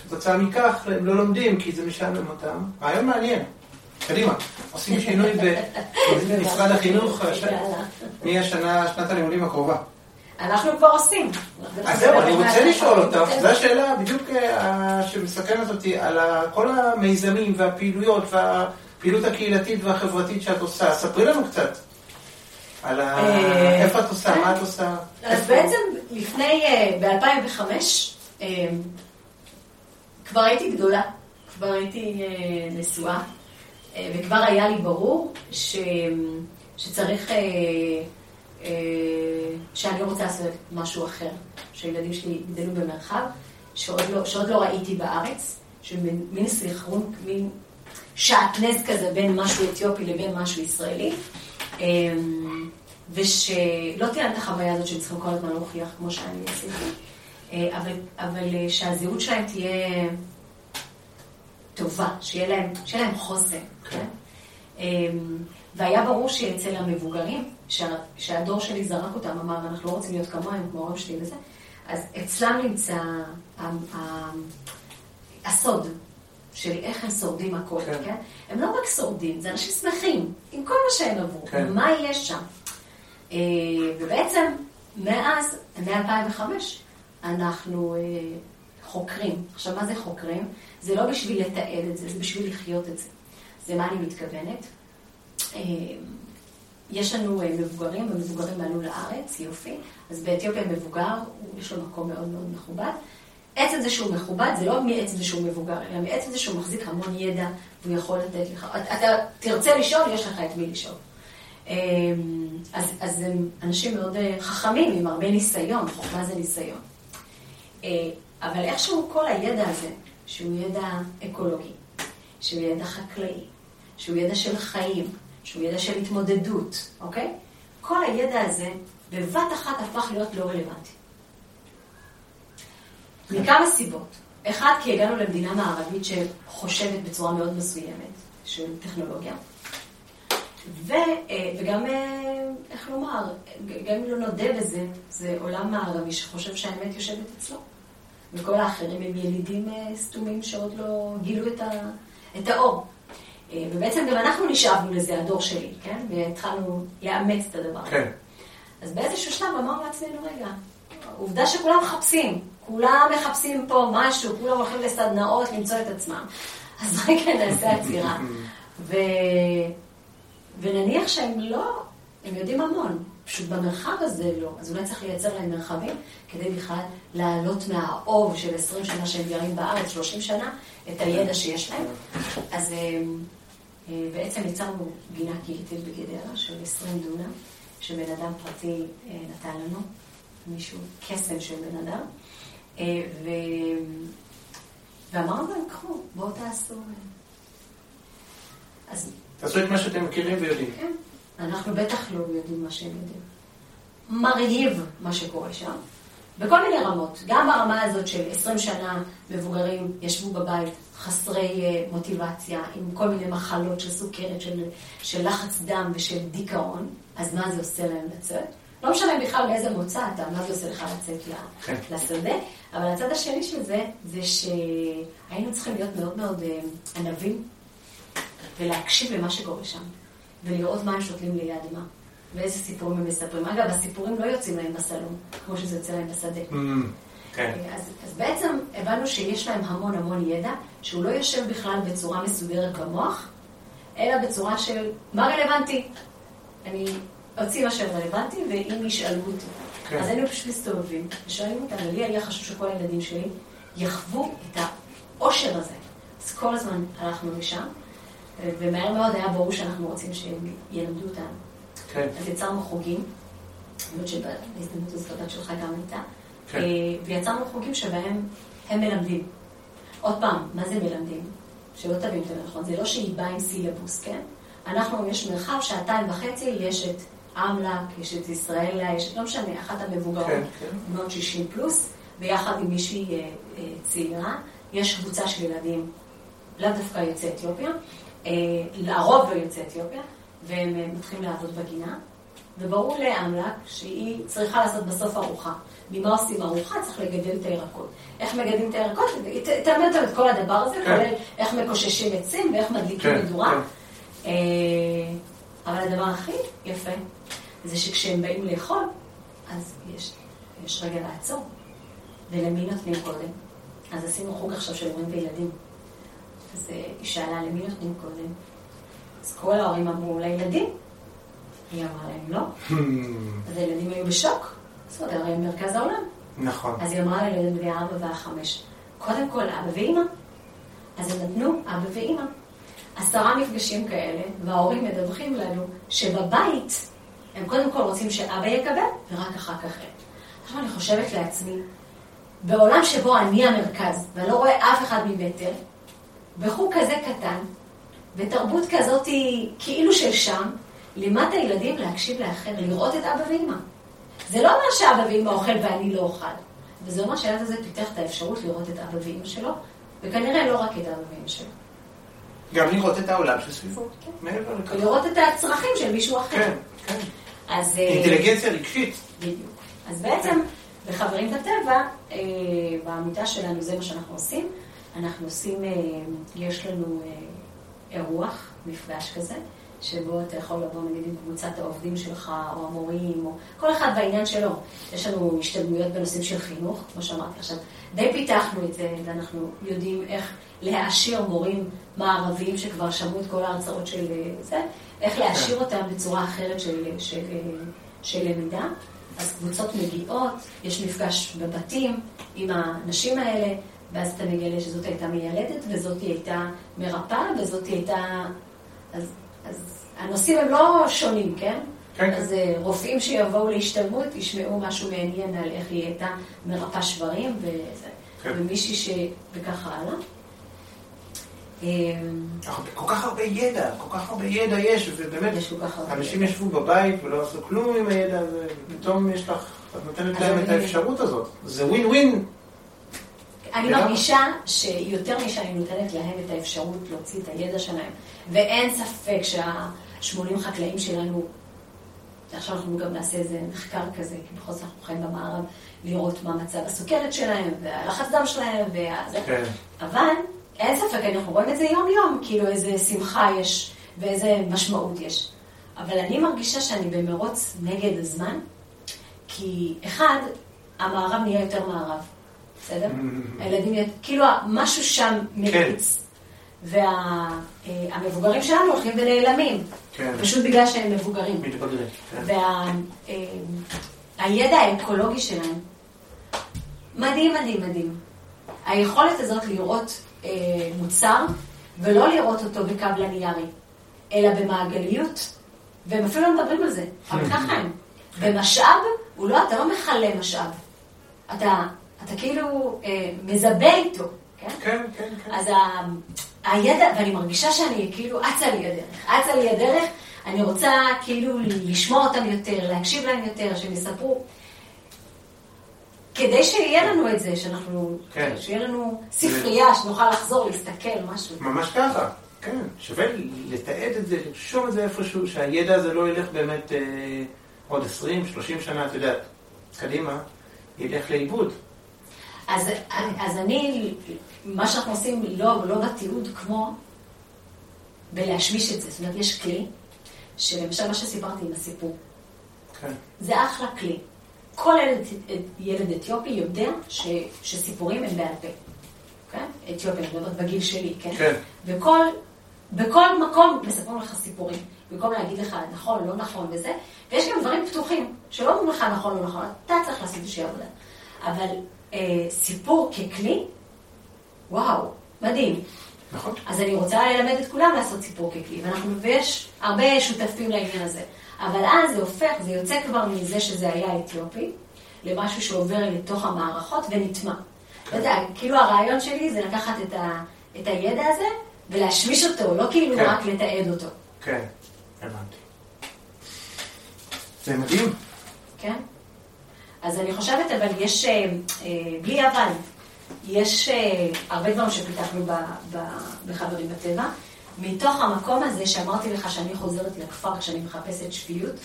כתוצאה מכך, הם לא לומדים, כי זה משעמם אותם. רעיון מעניין. קדימה, עושים שינוי [LAUGHS] במשרד החינוך הש- מהשנה, שנת הלימודים הקרובה. אנחנו כבר עושים. אז זהו, אני רוצה לשאול אותך, זו השאלה בדיוק אה, שמסקרנת אותי, על כל המיזמים והפעילויות והפעילות הקהילתית והחברתית שאת עושה. ספרי לנו קצת. על ה... אה, איפה את עושה. מה את עושה. אז בעצם לפני, ב-2005, כבר הייתי גדולה, כבר הייתי אה, נשואה, אה, וכבר היה לי ברור. שצריך, אה, אה, שאני רוצה לעשות משהו אחר, שהילדים שלי יגדלו במרחב, שעוד לא, שעוד לא ראיתי בארץ, שמין סליחרון, מין שעטנז כזה בין משהו אתיופי לבין משהו ישראלי, אה, ושלא תהיה להם את החוויה הזאת שהם צריכים כל הזמן להוכיח כמו שאני עשיתי, אה, אבל, אבל אה, שהזהות שלהם תהיה טובה, שיהיה להם, שיהיה להם חוסן, כן? אמ, והיה ברור שאצל המבוגרים, שה, שהדור שלי זרק אותם, אמר, אנחנו לא רוצים להיות כמוהם, כמו ההורים שלי וזה, אז אצלם נמצא הסוד של איך הם שורדים הכל, כן? כן? הם לא רק שורדים, זה אנשים שמחים, עם כל מה שהם עברו, כן. מה יש שם. אה, ובעצם, מאז, מ-2005, אנחנו אה, חוקרים. עכשיו, מה זה חוקרים? זה לא בשביל לתעד את זה, זה בשביל לחיות את זה. זה מה אני מתכוונת. אה, יש לנו אה, מבוגרים, המבוגרים עלו לארץ, יופי. אז באתיופיה מבוגר, יש לו מקום מאוד מאוד מכובד. עצם זה שהוא מכובד, זה לא מעצם זה שהוא מבוגר, אלא מעצם זה שהוא מחזיק המון ידע, והוא יכול לתת לך. אתה תרצה לשאול, יש לך את מי לשאול. אה, אז, אז הם אנשים מאוד חכמים, עם הרבה ניסיון, חוכמה זה ניסיון. אבל איכשהו כל הידע הזה, שהוא ידע אקולוגי, שהוא ידע חקלאי, שהוא ידע של חיים, שהוא ידע של התמודדות, אוקיי? כל הידע הזה בבת אחת הפך להיות לא רלוונטי. מכמה סיבות. אחד, כי הגענו למדינה מערבית שחושבת בצורה מאוד מסוימת של טכנולוגיה. ו, אה, וגם, אה, איך לומר, גם אם לא נודה בזה, זה עולם מערבי שחושב שהאמת יושבת אצלו. וכל האחרים הם ילידים אה, סתומים שעוד לא גילו את, ה, את האור. אה, ובעצם גם אנחנו נשאבנו לזה, הדור שלי, כן? והתחלנו לאמץ את הדבר הזה. כן. אז באיזשהו שלב אמרנו לעצמנו, רגע, עובדה שכולם מחפשים, כולם מחפשים פה משהו, כולם הולכים לסדנאות למצוא את עצמם. [LAUGHS] אז רגע נעשה עצירה. ו... ונניח שהם לא, הם יודעים המון, פשוט במרחב הזה לא. אז אולי צריך לייצר להם מרחבים כדי בכלל לעלות מהאוב של 20 שנה שהם גרים בארץ, 30 שנה, את הידע שיש להם. אז אה, בעצם יצרנו גינה קהילתית בגדרה של 20 דונם, שבן אדם פרטי אה, נתן לנו, מישהו, קסם של בן אדם. ו... ואמרנו להם, קחו, בואו תעשו. אז... תעשו את מה שאתם מכירים ויודעים. כן. אנחנו בטח לא יודעים מה שהם יודעים. מרהיב מה שקורה שם, בכל מיני רמות. גם ברמה הזאת של 20 שנה מבוגרים ישבו בבית חסרי אה, מוטיבציה, עם כל מיני מחלות של סוכרת, של, של לחץ דם ושל דיכאון, אז מה זה עושה להם לצאת? לא משנה בכלל באיזה מוצא אתה, מה זה עושה לך לצאת כן. לשדה, אבל הצד השני של זה, זה שהיינו צריכים להיות מאוד מאוד אה, ענבים ולהקשיב למה שקורה שם. ולראות מה הם שותלים ליד מה, ואיזה סיפורים הם מספרים. אגב, הסיפורים לא יוצאים להם בסלון, כמו שזה יוצא להם בשדה. Mm, כן. אז, אז בעצם הבנו שיש להם המון המון ידע, שהוא לא יושב בכלל בצורה מסודרת במוח, אלא בצורה של מה רלוונטי. אני אוציא מה שרלוונטי, ואם ישאלו אותי. כן. אז היינו פשוט מסתובבים, ושואלים אותם, ולי היה חשוב שכל הילדים שלי יחוו את העושר הזה. אז כל הזמן הלכנו לשם, ומהר מאוד היה ברור שאנחנו רוצים שהם ילמדו אותנו. כן. אז יצרנו חוגים, למרות שבהזדמנות הזאת הבת שלך גם הייתה, כן. אה, ויצרנו חוגים שבהם הם מלמדים. עוד פעם, מה זה מלמדים? שלא תבין את זה נכון, זה לא שהיא באה עם סילבוס, כן? אנחנו, יש מרחב, שעתיים וחצי, יש את אמל"ק, יש את ישראלה, יש את, לא משנה, אחת המבוגרות, כן, כן. בנות 60 פלוס, ביחד עם מישהי אה, אה, צעירה, יש קבוצה של ילדים, לאו דווקא יוצאי אתיופיה, אה, לרוב לא יוצאי אתיופיה, והם אה, מתחילים לעבוד בגינה, וברור לאמל"ק שהיא צריכה לעשות בסוף ארוחה. ממה עושים ארוחה? צריך לגדל את הירקות. איך מגדלים את הירקות? תלמד אותם את כל הדבר הזה, כן. כולל איך מקוששים עצים ואיך מדליקים כן, מדורה. כן. אה, אבל הדבר הכי יפה זה שכשהם באים לאכול, אז יש, יש רגע לעצור. ולמי נותנים קודם? אז עשינו חוג עכשיו של הורים וילדים. אז היא שאלה למי נותנים קודם. אז כל ההורים אמרו לילדים. היא אמרה להם לא. אז הילדים היו בשוק. אומרת, הרי מרכז העולם. נכון. אז היא אמרה לילדים בני ארבע והחמש, קודם כל אבא ואימא. אז הם נתנו אבא ואימא. עשרה מפגשים כאלה, וההורים מדווחים לנו שבבית הם קודם כל רוצים שאבא יקבל, ורק אחר כך הם. עכשיו אני חושבת לעצמי, בעולם שבו אני המרכז, ואני לא רואה אף אחד ממטר, בחוג כזה קטן, ותרבות כזאת כאילו של שם, לימד את הילדים להקשיב לאחר, לראות את אבא ואמא. זה לא אומר שאבא ואמא אוכל ואני לא אוכל, וזה אומר שהילד הזה פיתח את האפשרות לראות את אבא ואמא שלו, וכנראה לא רק את אבא ואמא שלו. גם לראות את העולם שסביבו, כן. מעבר לכך. ולראות את הצרכים של מישהו אחר. כן, כן. אז... אה, אינטליגנציה רגשית. בדיוק. אז בעצם, בחברים בטבע, אה, בעמידה שלנו זה מה שאנחנו עושים. אנחנו עושים, אה, יש לנו אירוח, מפגש כזה, שבו אתה יכול לבוא נגיד עם קבוצת העובדים שלך, או המורים, או כל אחד בעניין שלו. יש לנו השתלמויות בנושאים של חינוך, כמו שאמרתי עכשיו. די פיתחנו את זה, ואנחנו יודעים איך להעשיר מורים מערביים שכבר שמעו את כל ההרצאות של זה, איך להעשיר אותם בצורה אחרת של, של, של למידה. אז קבוצות מגיעות, יש מפגש בבתים עם האנשים האלה, ואז אתה מגלה שזאת הייתה מיילדת, וזאת הייתה מרפאה, וזאת הייתה... אז, אז הנושאים הם לא שונים, כן? כן. אז אה, רופאים שיבואו להשתלמות ישמעו משהו מעניין על איך היא הייתה מרפאה שברים, וזה, כן. ומישהי ש... וככה הלאה. אמ, כל כך הרבה ידע, כל כך הרבה ידע יש, ובאמת, יש אנשים. ישבו בבית ולא עשו כלום עם הידע הזה, ופתאום יש לך, את נותנת להם את האפשרות הזאת. זה ווין ווין. אני. מרגישה שיותר משאני נותנת להם את האפשרות להוציא את הידע שלהם, ואין ספק שה-80 חקלאים שלנו, עכשיו אנחנו גם נעשה איזה מחקר כזה, כי בכל זאת אנחנו חיים במערב, לראות מה מצב הסוכרת שלהם, והלחץ דם שלהם, וזה. כן. אבל אין ספק, אנחנו רואים את זה יום-יום, כאילו איזה שמחה יש ואיזה משמעות יש. אבל אני מרגישה שאני במרוץ נגד הזמן, כי אחד, המערב נהיה יותר מערב, בסדר? הילדים, יהיה- כאילו משהו שם מריץ. והמבוגרים שלנו הולכים ונעלמים, כן. פשוט בגלל שהם מבוגרים. מתבגרים. כן. והידע האקולוגי שלהם, מדהים, מדהים, מדהים. היכולת הזאת לראות אה, מוצר, ולא לראות אותו בקו לניארי, אלא במעגליות, והם אפילו לא מדברים על זה, אבל ככה הם. במשאב, הוא לא, אתה לא מכלה משאב. אתה, אתה כאילו אה, מזבה איתו, כן? כן, כן, כן. אז ה- הידע, ואני מרגישה שאני כאילו אצה לי הדרך. אצה לי הדרך, אני רוצה כאילו לשמוע אותם יותר, להקשיב להם יותר, שהם יספרו. כדי שיהיה לנו את זה, שאנחנו, כן. שיהיה לנו ספרייה, שנוכל לחזור, להסתכל, משהו. ממש ככה, כן. שווה לתעד את זה, לרשום את זה איפשהו, שהידע הזה לא ילך באמת אה, עוד 20, 30 שנה, את יודעת, קדימה, ילך לאיבוד. אז, אז אני, מה שאנחנו עושים לא, לא בתיעוד כמו בלהשמיש את זה. זאת אומרת, יש כלי, שלמשל מה שסיפרתי עם הסיפור, כן. זה אחלה כלי. כל ילד, ילד אתיופי יודע ש, שסיפורים הם בעל פה. כן? אתיופי, אני מדברת בגיל שלי, כן? כן. וכל, בכל מקום מספרים לך סיפורים. במקום להגיד לך נכון, לא נכון וזה, ויש גם דברים פתוחים, שלא אומרים לך נכון, לא נכון, אתה צריך לעשות איזושהי עבודה. אבל אה, סיפור ככלי, וואו, מדהים. נכון. אז אני רוצה ללמד את כולם לעשות סיפור ככלי, ואנחנו, ויש הרבה שותפים לעניין הזה. אבל אז זה הופך, זה יוצא כבר מזה שזה היה אתיופי, למשהו שעובר לתוך המערכות ונטמע. אתה יודע, כאילו הרעיון שלי זה לקחת את, ה, את הידע הזה ולהשמיש אותו, לא כאילו כן. רק לתעד אותו, כן, הבנתי. זה מדהים. כן? אז אני חושבת, אבל יש, אה, אה, בלי אבל, יש אה, הרבה דברים שפיתחנו ב, ב, בחברים בטבע. מתוך המקום הזה שאמרתי לך שאני חוזרת לכפר כשאני מחפשת שפיות,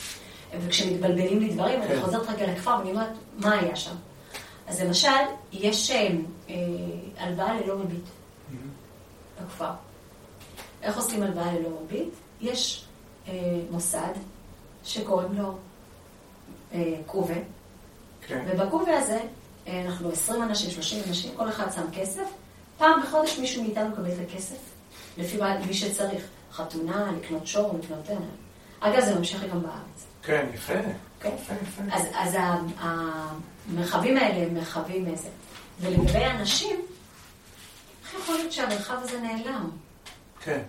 וכשמתבלבלים לי דברים, אני כן. חוזרת רגע לכפר ואני אומרת, מה היה שם? אז למשל, יש אה, אה, הלוואה ללא ריבית בכפר. איך עושים הלוואה ללא ריבית? יש אה, מוסד שקוראים לו אה, קרובה, כן. ובקובה הזה אה, אנחנו 20 אנשים, 30 אנשים, כל אחד שם כסף. פעם בחודש מישהו מאיתנו מקבל את הכסף, לפי מי שצריך. חתונה, לקנות שור, לקנות... אה, אגב, זה ממשיך גם בארץ. כן, יפה. אוקיי? יפה, יפה. אז, אז המרחבים האלה הם מרחבים איזה. ולגבי אנשים, איך יכול להיות שהמרחב הזה נעלם? כן.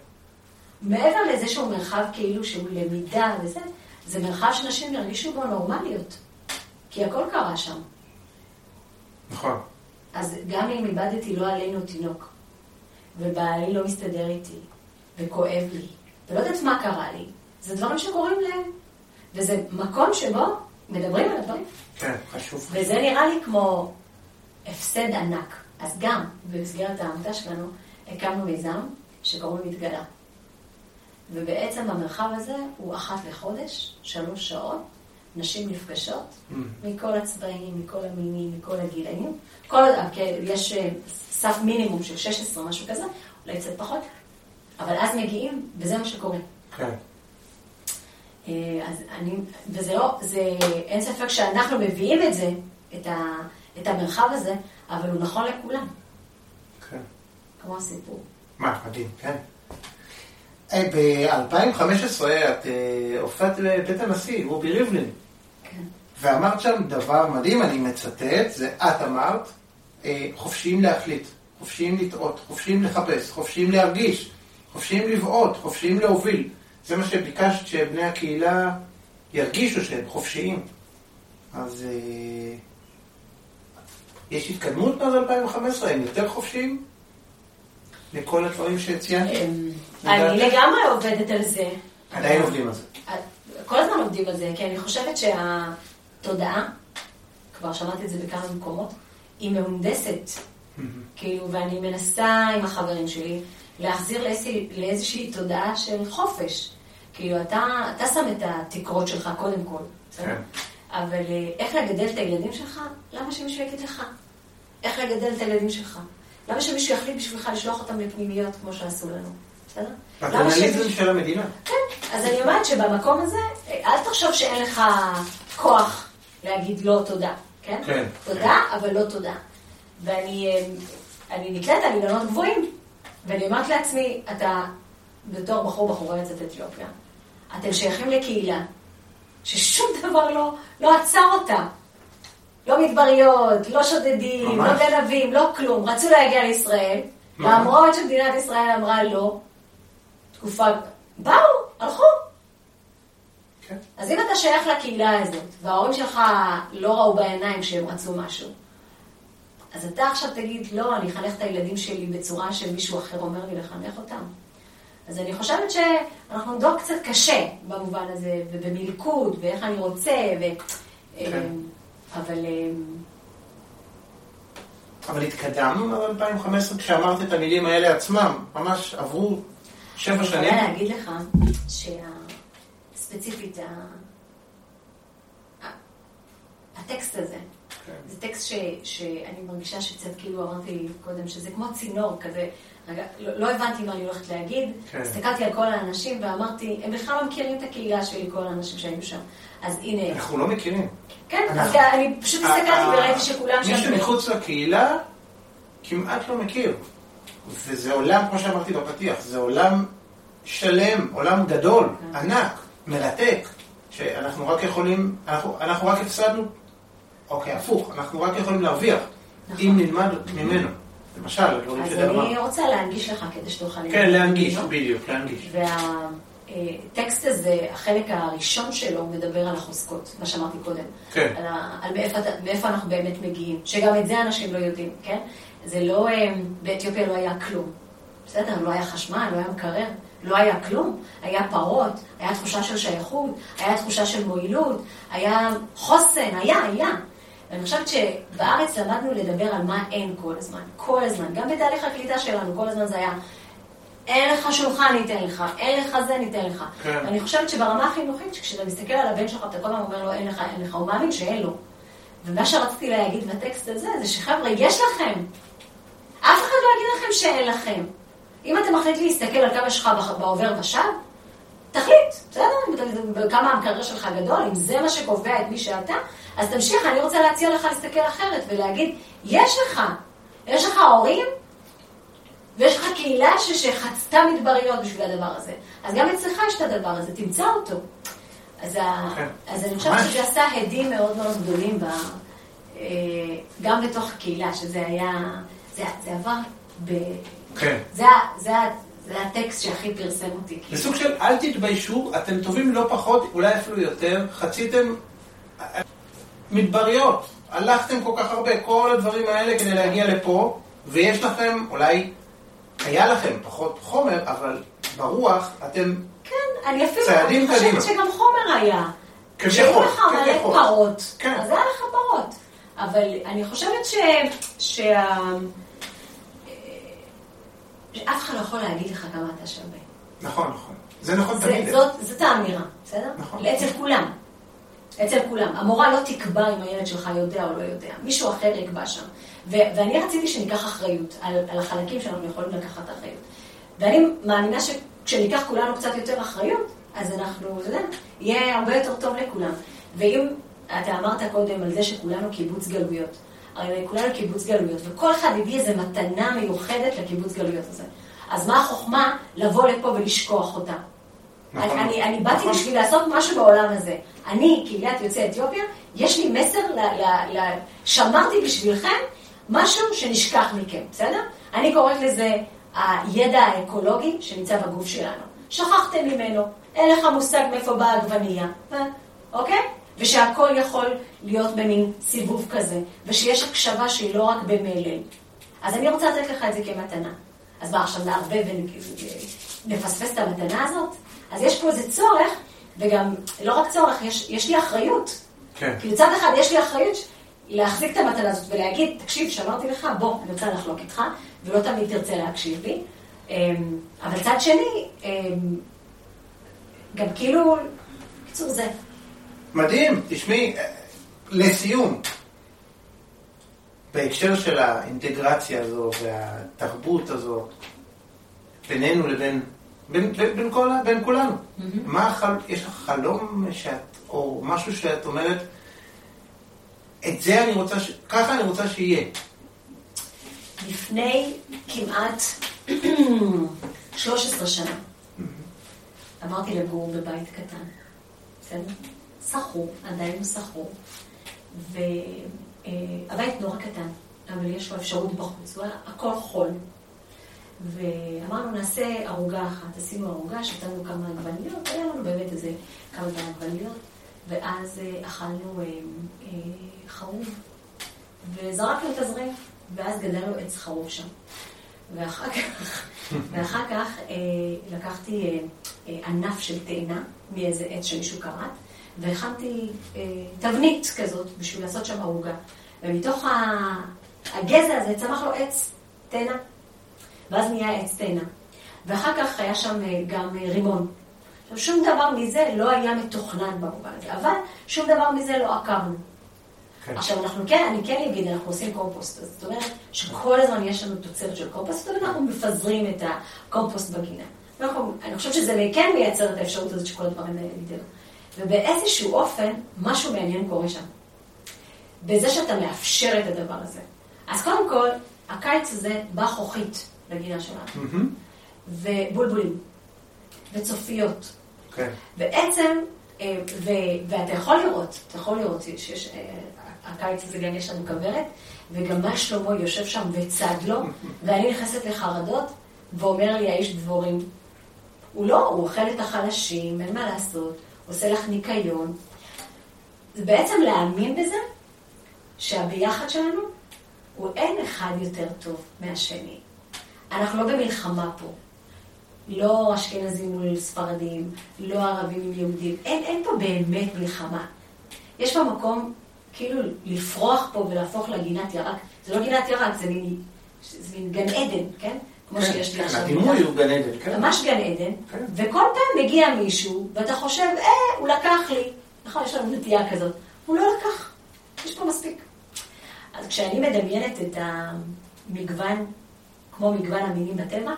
מעבר לזה שהוא מרחב כאילו שהוא למידה וזה, זה מרחב שנשים ירגישו בו נורמליות. כי הכל קרה שם. נכון. אז גם אם איבדתי לא עלינו תינוק, ובעלי לא מסתדר איתי, וכואב לי, ולא יודעת מה קרה לי, זה דברים שקורים להם. וזה מקום שבו מדברים על הדברים. כן, חשוב. וזה נראה לי כמו הפסד ענק. אז גם במסגרת העמותה שלנו הקמנו מיזם שקוראים מתגלה. ובעצם המרחב הזה הוא אחת לחודש, שלוש שעות, נשים נפגשות Mm. מכל הצבעים, מכל המינים, מכל הגילאים. כל, כן, יש אה, סף מינימום של 16, משהו כזה, אולי קצת פחות, אבל אז מגיעים, וזה מה שקורה. כן. אה, אז אני, וזה לא, זה, אין ספק שאנחנו מביאים את זה, את, ה, את המרחב הזה, אבל הוא נכון לכולם, כן. כמו הסיפור. מה, מדהים, כן. אה, ב-2015 את הופעת לבית הנשיא, רובי ריבלין. ואמרת שם דבר מדהים, אני מצטט, זה את אמרת, אה, חופשיים להחליט, חופשיים לטעות, חופשיים לחפש, חופשיים להרגיש, חופשיים לבעוט, חופשיים להוביל. זה מה שביקשת שבני הקהילה ירגישו שהם חופשיים. אז אה, יש התקדמות מאז 2015? הם יותר חופשיים? לכל הדברים שציינתי? אמ, לדעתך? אני לגמרי עובדת על זה. עדיין עובדים על זה. כל הזמן עובדים על זה, כי אני חושבת שהתודעה, כבר שמעתי את זה בכמה מקומות, היא מהונדסת. כאילו, ואני מנסה עם החברים שלי להחזיר לאיזושהי, לאיזושהי תודעה של חופש. כאילו, אתה, אתה שם את התקרות שלך קודם כל, בסדר? כן. אבל אה, איך לגדל את הילדים שלך? למה שמישהו יגיד לך? איך לגדל את הילדים שלך? למה שמישהו יחליט בשבילך לשלוח אותם לפנימיות כמו שעשו לנו? בסדר? פטרנליזם של המדינה. כן, אז אני אומרת שבמקום הזה, אל תחשוב שאין לך כוח להגיד לא תודה, כן? כן. תודה, אבל לא תודה. ואני אה, אני נתלית על אילנות גבוהים, ואני אומרת לעצמי, אתה, בתור בחור בחורה יוצאת אתיופיה, אתם שייכים לקהילה ששום דבר לא, לא עצר אותה. לא מדבריות, לא שודדים, ממש. לא גנבים, לא כלום. רצו להגיע לישראל. למרות שמדינת ישראל אמרה לא, תקופה, באו, הלכו. כן. אז אם אתה שייך לקהילה הזאת, וההורים שלך לא ראו בעיניים שהם רצו משהו, אז אתה עכשיו תגיד, לא, אני אחנך את הילדים שלי בצורה שמישהו אחר אומר לי לחנך אותם. אז אני חושבת שאנחנו דור קצת קשה במובן הזה, ובמלכוד, ואיך אני רוצה, ו... כן. אבל אה, אבל התקדמנו מאז 2015 כשאמרת את המילים האלה עצמם. ממש עברו שבע אני שנים. יכולה להגיד לך שספציפית הטקסט הזה, כן. זה טקסט ש, שאני מרגישה שקצת כאילו אמרתי קודם, שזה כמו צינור כזה, רגע, לא, לא הבנתי מה אני הולכת להגיד, כן. הסתכלתי על כל האנשים ואמרתי, הם בכלל לא מכירים את הקהילה שלי, כל האנשים שהיו שם. אז הנה, אנחנו לא מכירים. כן, אז אנחנו- אני פשוט הסתכלתי ה- וראיתי שכולם מי שם. שמחוץ לקהילה כמעט לא מכיר. וזה עולם, כמו שאמרתי בפתיח, זה עולם שלם, עולם גדול, כן. ענק, מרתק, שאנחנו רק יכולים, אנחנו, אנחנו רק הפסדנו, אוקיי, הפוך, אנחנו רק יכולים להרוויח, נכון. אם נלמד ממנו. למשל, הדברים אז שאתה אמרת. אני רוצה להנגיש לך כדי שתוכל... כן, ללמוד להנגיש, ממנו. בדיוק, להנגיש. והטקסט הזה, החלק הראשון שלו, מדבר על החוזקות, מה שאמרתי קודם. כן. על, ה- על מאיפה, מאיפה אנחנו באמת מגיעים. שגם את זה אנשים לא יודעים, כן? זה לא, אה, באתיופיה לא היה כלום. בסדר, לא היה חשמל, לא היה מקרר, לא היה כלום. היה פרות, היה תחושה של שייכות, היה תחושה של מועילות, היה חוסן, היה, היה. ואני חושבת שבארץ למדנו לדבר על מה אין כל הזמן, כל הזמן. גם בתהליך הקליטה שלנו, כל הזמן זה היה, אין לך שולחן ניתן לך, אין לך זה ניתן לך. כן. ואני חושבת שברמה החינוכית, כשאתה מסתכל על הבן שלך, אתה כל הזמן אומר לו, אין לך, אין לך, הוא מאמין שאין לו. ומה שרציתי להגיד בטקסט הזה, זה שחבר'ה, יש לכם. אף אחד לא יגיד לכם שאין לכם. אם אתה מחליט להסתכל על כמה שלך בעובר ושב, תחליט, בסדר? כמה המקרר שלך גדול, אם זה מה שקובע את מי שאתה, אז תמשיך, אני רוצה להציע לך להסתכל אחרת ולהגיד, יש לך, יש לך הורים, ויש לך קהילה שחצתה מדבריות בשביל הדבר הזה. אז גם אצלך יש את הדבר הזה, תמצא אותו. אז, ה... כן. אז אני חושבת. שזה עשה הדים מאוד מאוד גדולים ב... אה, גם בתוך הקהילה, שזה היה, זה, זה עבר ב... כן. זה, הטקסט שהכי פרסם אותי. זה סוג של אל תתביישו, אתם טובים לא פחות, אולי אפילו יותר, חציתם מדבריות, הלכתם כל כך הרבה, כל הדברים האלה כדי להגיע לפה, ויש לכם, אולי היה לכם פחות חומר, אבל ברוח אתם כן, אני אפילו צעדים אני קדימה. חושבת שגם חומר היה. כביכול, כשהיו לך מלא. פרות, כן. אז היה לך פרות. אבל אני חושבת ש... שה... שאף אחד לא יכול להגיד לך כמה אתה שווה. נכון, נכון. זה נכון זה- תמיד. זאת, זאת האמירה, בסדר? נכון. אצל כולם. אצל כולם. המורה לא תקבע אם הילד שלך יודע או לא יודע. מישהו אחר יקבע שם. ו- ואני רציתי שניקח אחריות על, על החלקים שאנחנו יכולים לקחת אחריות. ואני מאמינה שכשניקח כולנו קצת יותר אחריות, אז אנחנו, אתה יודע, יהיה הרבה יותר טוב לכולם. ואם אתה אמרת קודם על זה שכולנו קיבוץ גלויות. הרי כולנו קיבוץ גלויות, וכל אחד הביא איזו מתנה מיוחדת לקיבוץ גלויות הזה. אז מה החוכמה לבוא לפה ולשכוח אותה? נכון. אני, אני, אני באתי נכון. בשביל לעשות משהו בעולם הזה. אני, קהילת יוצאי אתיופיה, יש לי מסר, ל, ל, ל, שמרתי בשבילכם משהו שנשכח מכם, בסדר? אני קוראת לזה הידע האקולוגי שנמצא בגוף שלנו. שכחתם ממנו, אין לך מושג מאיפה באה העגבנייה, אה, אוקיי? ושהכול יכול להיות במין סיבוב כזה, ושיש הקשבה שהיא לא רק במלל. אז אני רוצה לתת לך את זה כמתנה. אז מה, עכשיו נערבב ונפספס את המתנה הזאת? אז יש פה איזה צורך, וגם, לא רק צורך, יש, יש לי אחריות. כן. כי מצד אחד יש לי אחריות להחזיק את המתנה הזאת ולהגיד, תקשיב, שמרתי לך, בוא, אני רוצה לחלוק איתך, ולא תמיד תרצה להקשיב לי. אמ, אבל צד שני, אמ, גם כאילו, בקיצור זה. מדהים, תשמעי, לסיום, בהקשר של האינטגרציה הזו והתרבות הזו בינינו לבין, בין, בין, בין, כל, בין כולנו, מה החל, יש לך חלום שאת, או משהו שאת אומרת, את זה אני רוצה, ש, ככה אני רוצה שיהיה. לפני כמעט [CLEARS THROAT] 13 שנה, אמרתי לגור בבית קטן, בסדר? שכור, עדיין הוא שכור, והבית נורא קטן, אבל יש לו אפשרות בחוץ, הוא היה הכל חול. ואמרנו, נעשה ערוגה אחת, עשינו ערוגה, שתנו כמה עגבניות, היה לנו באמת איזה כמה עגבניות, ואז אה, אכלנו אה, אה, חרוב, וזרקנו את הזרים, ואז גדלנו עץ חרוב שם. ואחר כך, [LAUGHS] ואחר כך אה, לקחתי אה, אה, ענף של תאנה מאיזה עץ שמישהו כרת, והכנתי אה, תבנית כזאת בשביל לעשות שם ערוגה. ומתוך ה- הגזע הזה צמח לו עץ תאנה, ואז נהיה עץ תאנה. ואחר כך היה שם אה, גם אה, רימון. עכשיו, שום דבר מזה לא היה מתוכנן במובן הזה, אבל שום דבר מזה לא עקרנו. כן. עכשיו, אנחנו כן, אני כן אגיד, אנחנו עושים קומפוסט. אז זאת אומרת שכל הזמן יש לנו תוצרת של קומפוסט, זאת אומרת, אנחנו מפזרים את הקומפוסט בגינה. ואנחנו, אני חושבת שזה כן מייצר את האפשרות הזאת שכל הדברים האלה יגדלו. ובאיזשהו אופן, משהו מעניין קורה שם. בזה שאתה מאפשר את הדבר הזה. אז קודם כל, הקיץ הזה בא חוכית בגינה שלנו, מהמם. ובולבולים, וצופיות. כן. בעצם, אה, ו- ואתה יכול לראות, אתה יכול לראות שיש, אה, הקיץ הזה גם יש לנו כוורת, וגם מה שלמה יושב שם וצד לו, [LAUGHS] ואני נכנסת לחרדות, ואומר לי האיש דבורים, הוא לא, הוא אוכל את החלשים, אין מה לעשות, עושה לך ניקיון. זה בעצם להאמין בזה, שהביחד שלנו, הוא אין אחד יותר טוב מהשני. אנחנו לא במלחמה פה. לא אשכנזים מול ספרדים, לא ערבים עם יהודים. אין, אין פה באמת מלחמה. יש פה מקום כאילו לפרוח פה ולהפוך לגינת ירק. זה לא גינת ירק, זה מין, זה מין גן עדן, כן? כמו שיש לי כן, עכשיו. הדימוי הוא גן עדן, כן. ממש גן עדן, כן. וכל פעם מגיע מישהו, ואתה חושב, אה, הוא לקח לי. נכון, יש לנו נטייה כזאת. הוא לא לקח, יש פה מספיק. אז כשאני מדמיינת את המגוון, כמו מגוון המינים בטבע,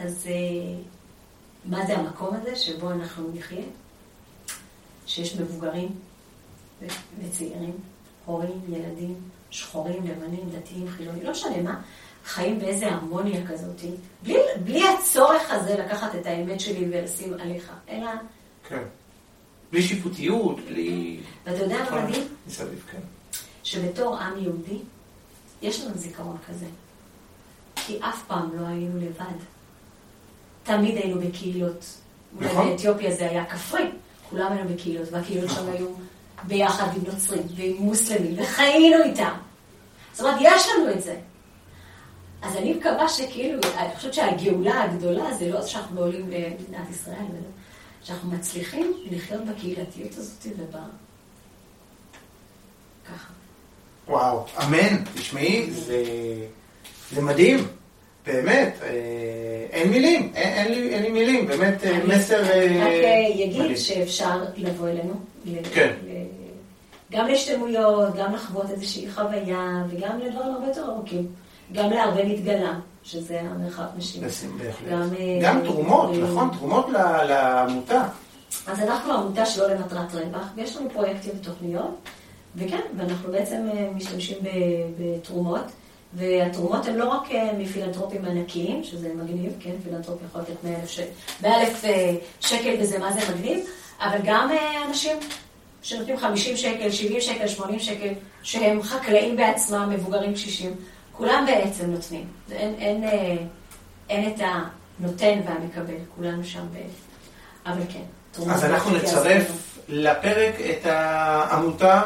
אז אה, מה זה המקום הזה שבו אנחנו נחיה? שיש מבוגרים וצעירים, הורים, ילדים, שחורים, לבנים, דתיים, חילונים, לא משנה מה, חיים באיזה הרמוניה כזאת, בלי, בלי הצורך הזה לקחת את האמת שלי ולשים עליך, אלא, כן. בלי שיפוטיות, בלי... ואתה יודע מה מדהים? מסביב, כן. שבתור עם יהודי, יש לנו זיכרון כזה. כי אף פעם לא היינו לבד. תמיד היינו בקהילות. נכון. אולי באתיופיה זה היה כפרי, כולם היינו בקהילות, והקהילות שם היו ביחד עם נוצרים ועם מוסלמים, וחיינו איתם. זאת אומרת, יש לנו את זה. אז אני מקווה שכאילו, אני חושבת שהגאולה הגדולה זה לא שאנחנו עולים למדינת ישראל, אלא שאנחנו מצליחים לחיות בקהילתיות הזאת וב... ככה. וואו, אמן. תשמעי, זה, זה מדהים. באמת, אה, אין מילים, אין, אין, לי, אין לי מילים, באמת אה, אני מסר... אה, רק אה, יגיד מדהים. שאפשר לבוא אלינו. כן. ל- גם להשתלמויות, גם לחוות איזושהי חוויה, וגם לדברים הרבה יותר ארוכים. גם להרבה מתגלה, שזה המרחב בהחלט. גם, אה, גם תרומות, אה, נכון? תרומות לעמותה. אז אנחנו עמותה שלא למטרת רווח, ויש לנו פרויקטים ותוכניות, וכן, ואנחנו בעצם אה, משתמשים בתרומות, והתרומות הן לא רק מפילנטרופים ענקיים, שזה מגניב, כן, פילנטרופ יכול לתת 100 אלף שקל, באלף אה, שקל וזה מה זה מגניב, אבל גם אנשים שנותנים 50 שקל, 70 שקל, 80 שקל, שהם חקלאים בעצמם, מבוגרים קשישים, כולם בעצם נותנים. זה אין, אין, אה, אין את הנותן והמקבל, כולנו שם ב... אבל כן. אז אנחנו נצרף לפרק את העמותה,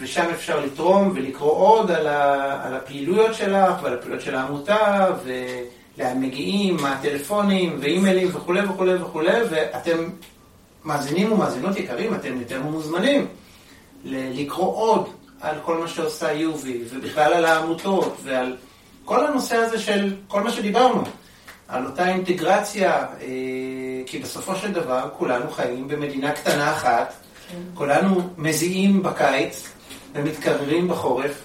ושם אפשר לתרום ולקרוא עוד על, ה, על הפעילויות שלך ועל הפעילויות של העמותה, ולאן מגיעים, מה הטלפונים, ואימיילים וכולי וכולי וכולי, ואתם מאזינים ומאזינות יקרים, אתם יותר מוזמנים לקרוא עוד על כל מה שעושה יובי, ובכלל על העמותות, ועל כל הנושא הזה של כל מה שדיברנו, על אותה אינטגרציה, אה, כי בסופו של דבר כולנו חיים במדינה קטנה אחת, כולנו מזיעים בקיץ ומתקררים בחורף,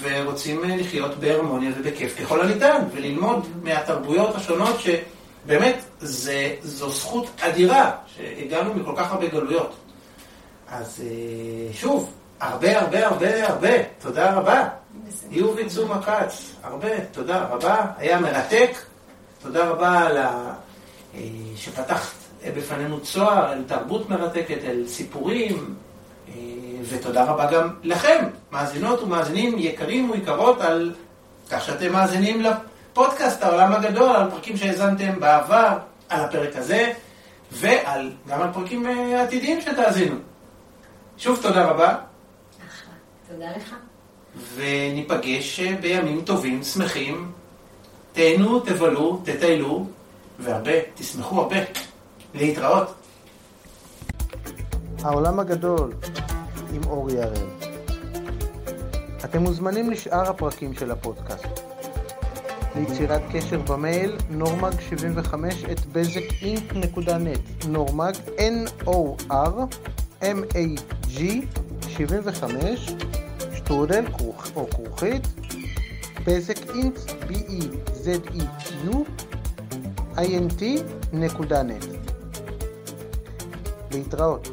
ורוצים אה, לחיות בהרמוניה ובכיף ככל הניתן, וללמוד מהתרבויות השונות שבאמת זה, זו זכות אדירה שהגענו מכל כך הרבה גלויות. אז אה, שוב, הרבה הרבה הרבה הרבה, תודה רבה. יובי צומה כץ, הרבה, תודה רבה, היה מרתק. תודה רבה על ה... אה, שפתחת בפנינו צוהר, אל תרבות מרתקת, אל סיפורים, אה, ותודה רבה גם לכם, מאזינות ומאזינים יקרים ויקרות, על כך שאתם מאזינים לפודקאסט העולם הגדול, על פרקים שהאזנתם בעבר, על הפרק הזה, וגם על פרקים אה, עתידיים שתאזינו. שוב תודה רבה. תודה לך. וניפגש אה, בימים טובים, שמחים. תהנו, תבלו, תטיילו, והרבה, תשמחו הרבה. להתראות. העולם הגדול עם אורי הראל. אתם מוזמנים לשאר הפרקים של הפודקאסט. ליצירת קשר במייל נורמג75 את בזק אינק.נט נורמג N-O-R-M-A-G 75 שטרודל כרוך- או כרוכית בזק אינק B-E-Z-E-Q int.net להתראות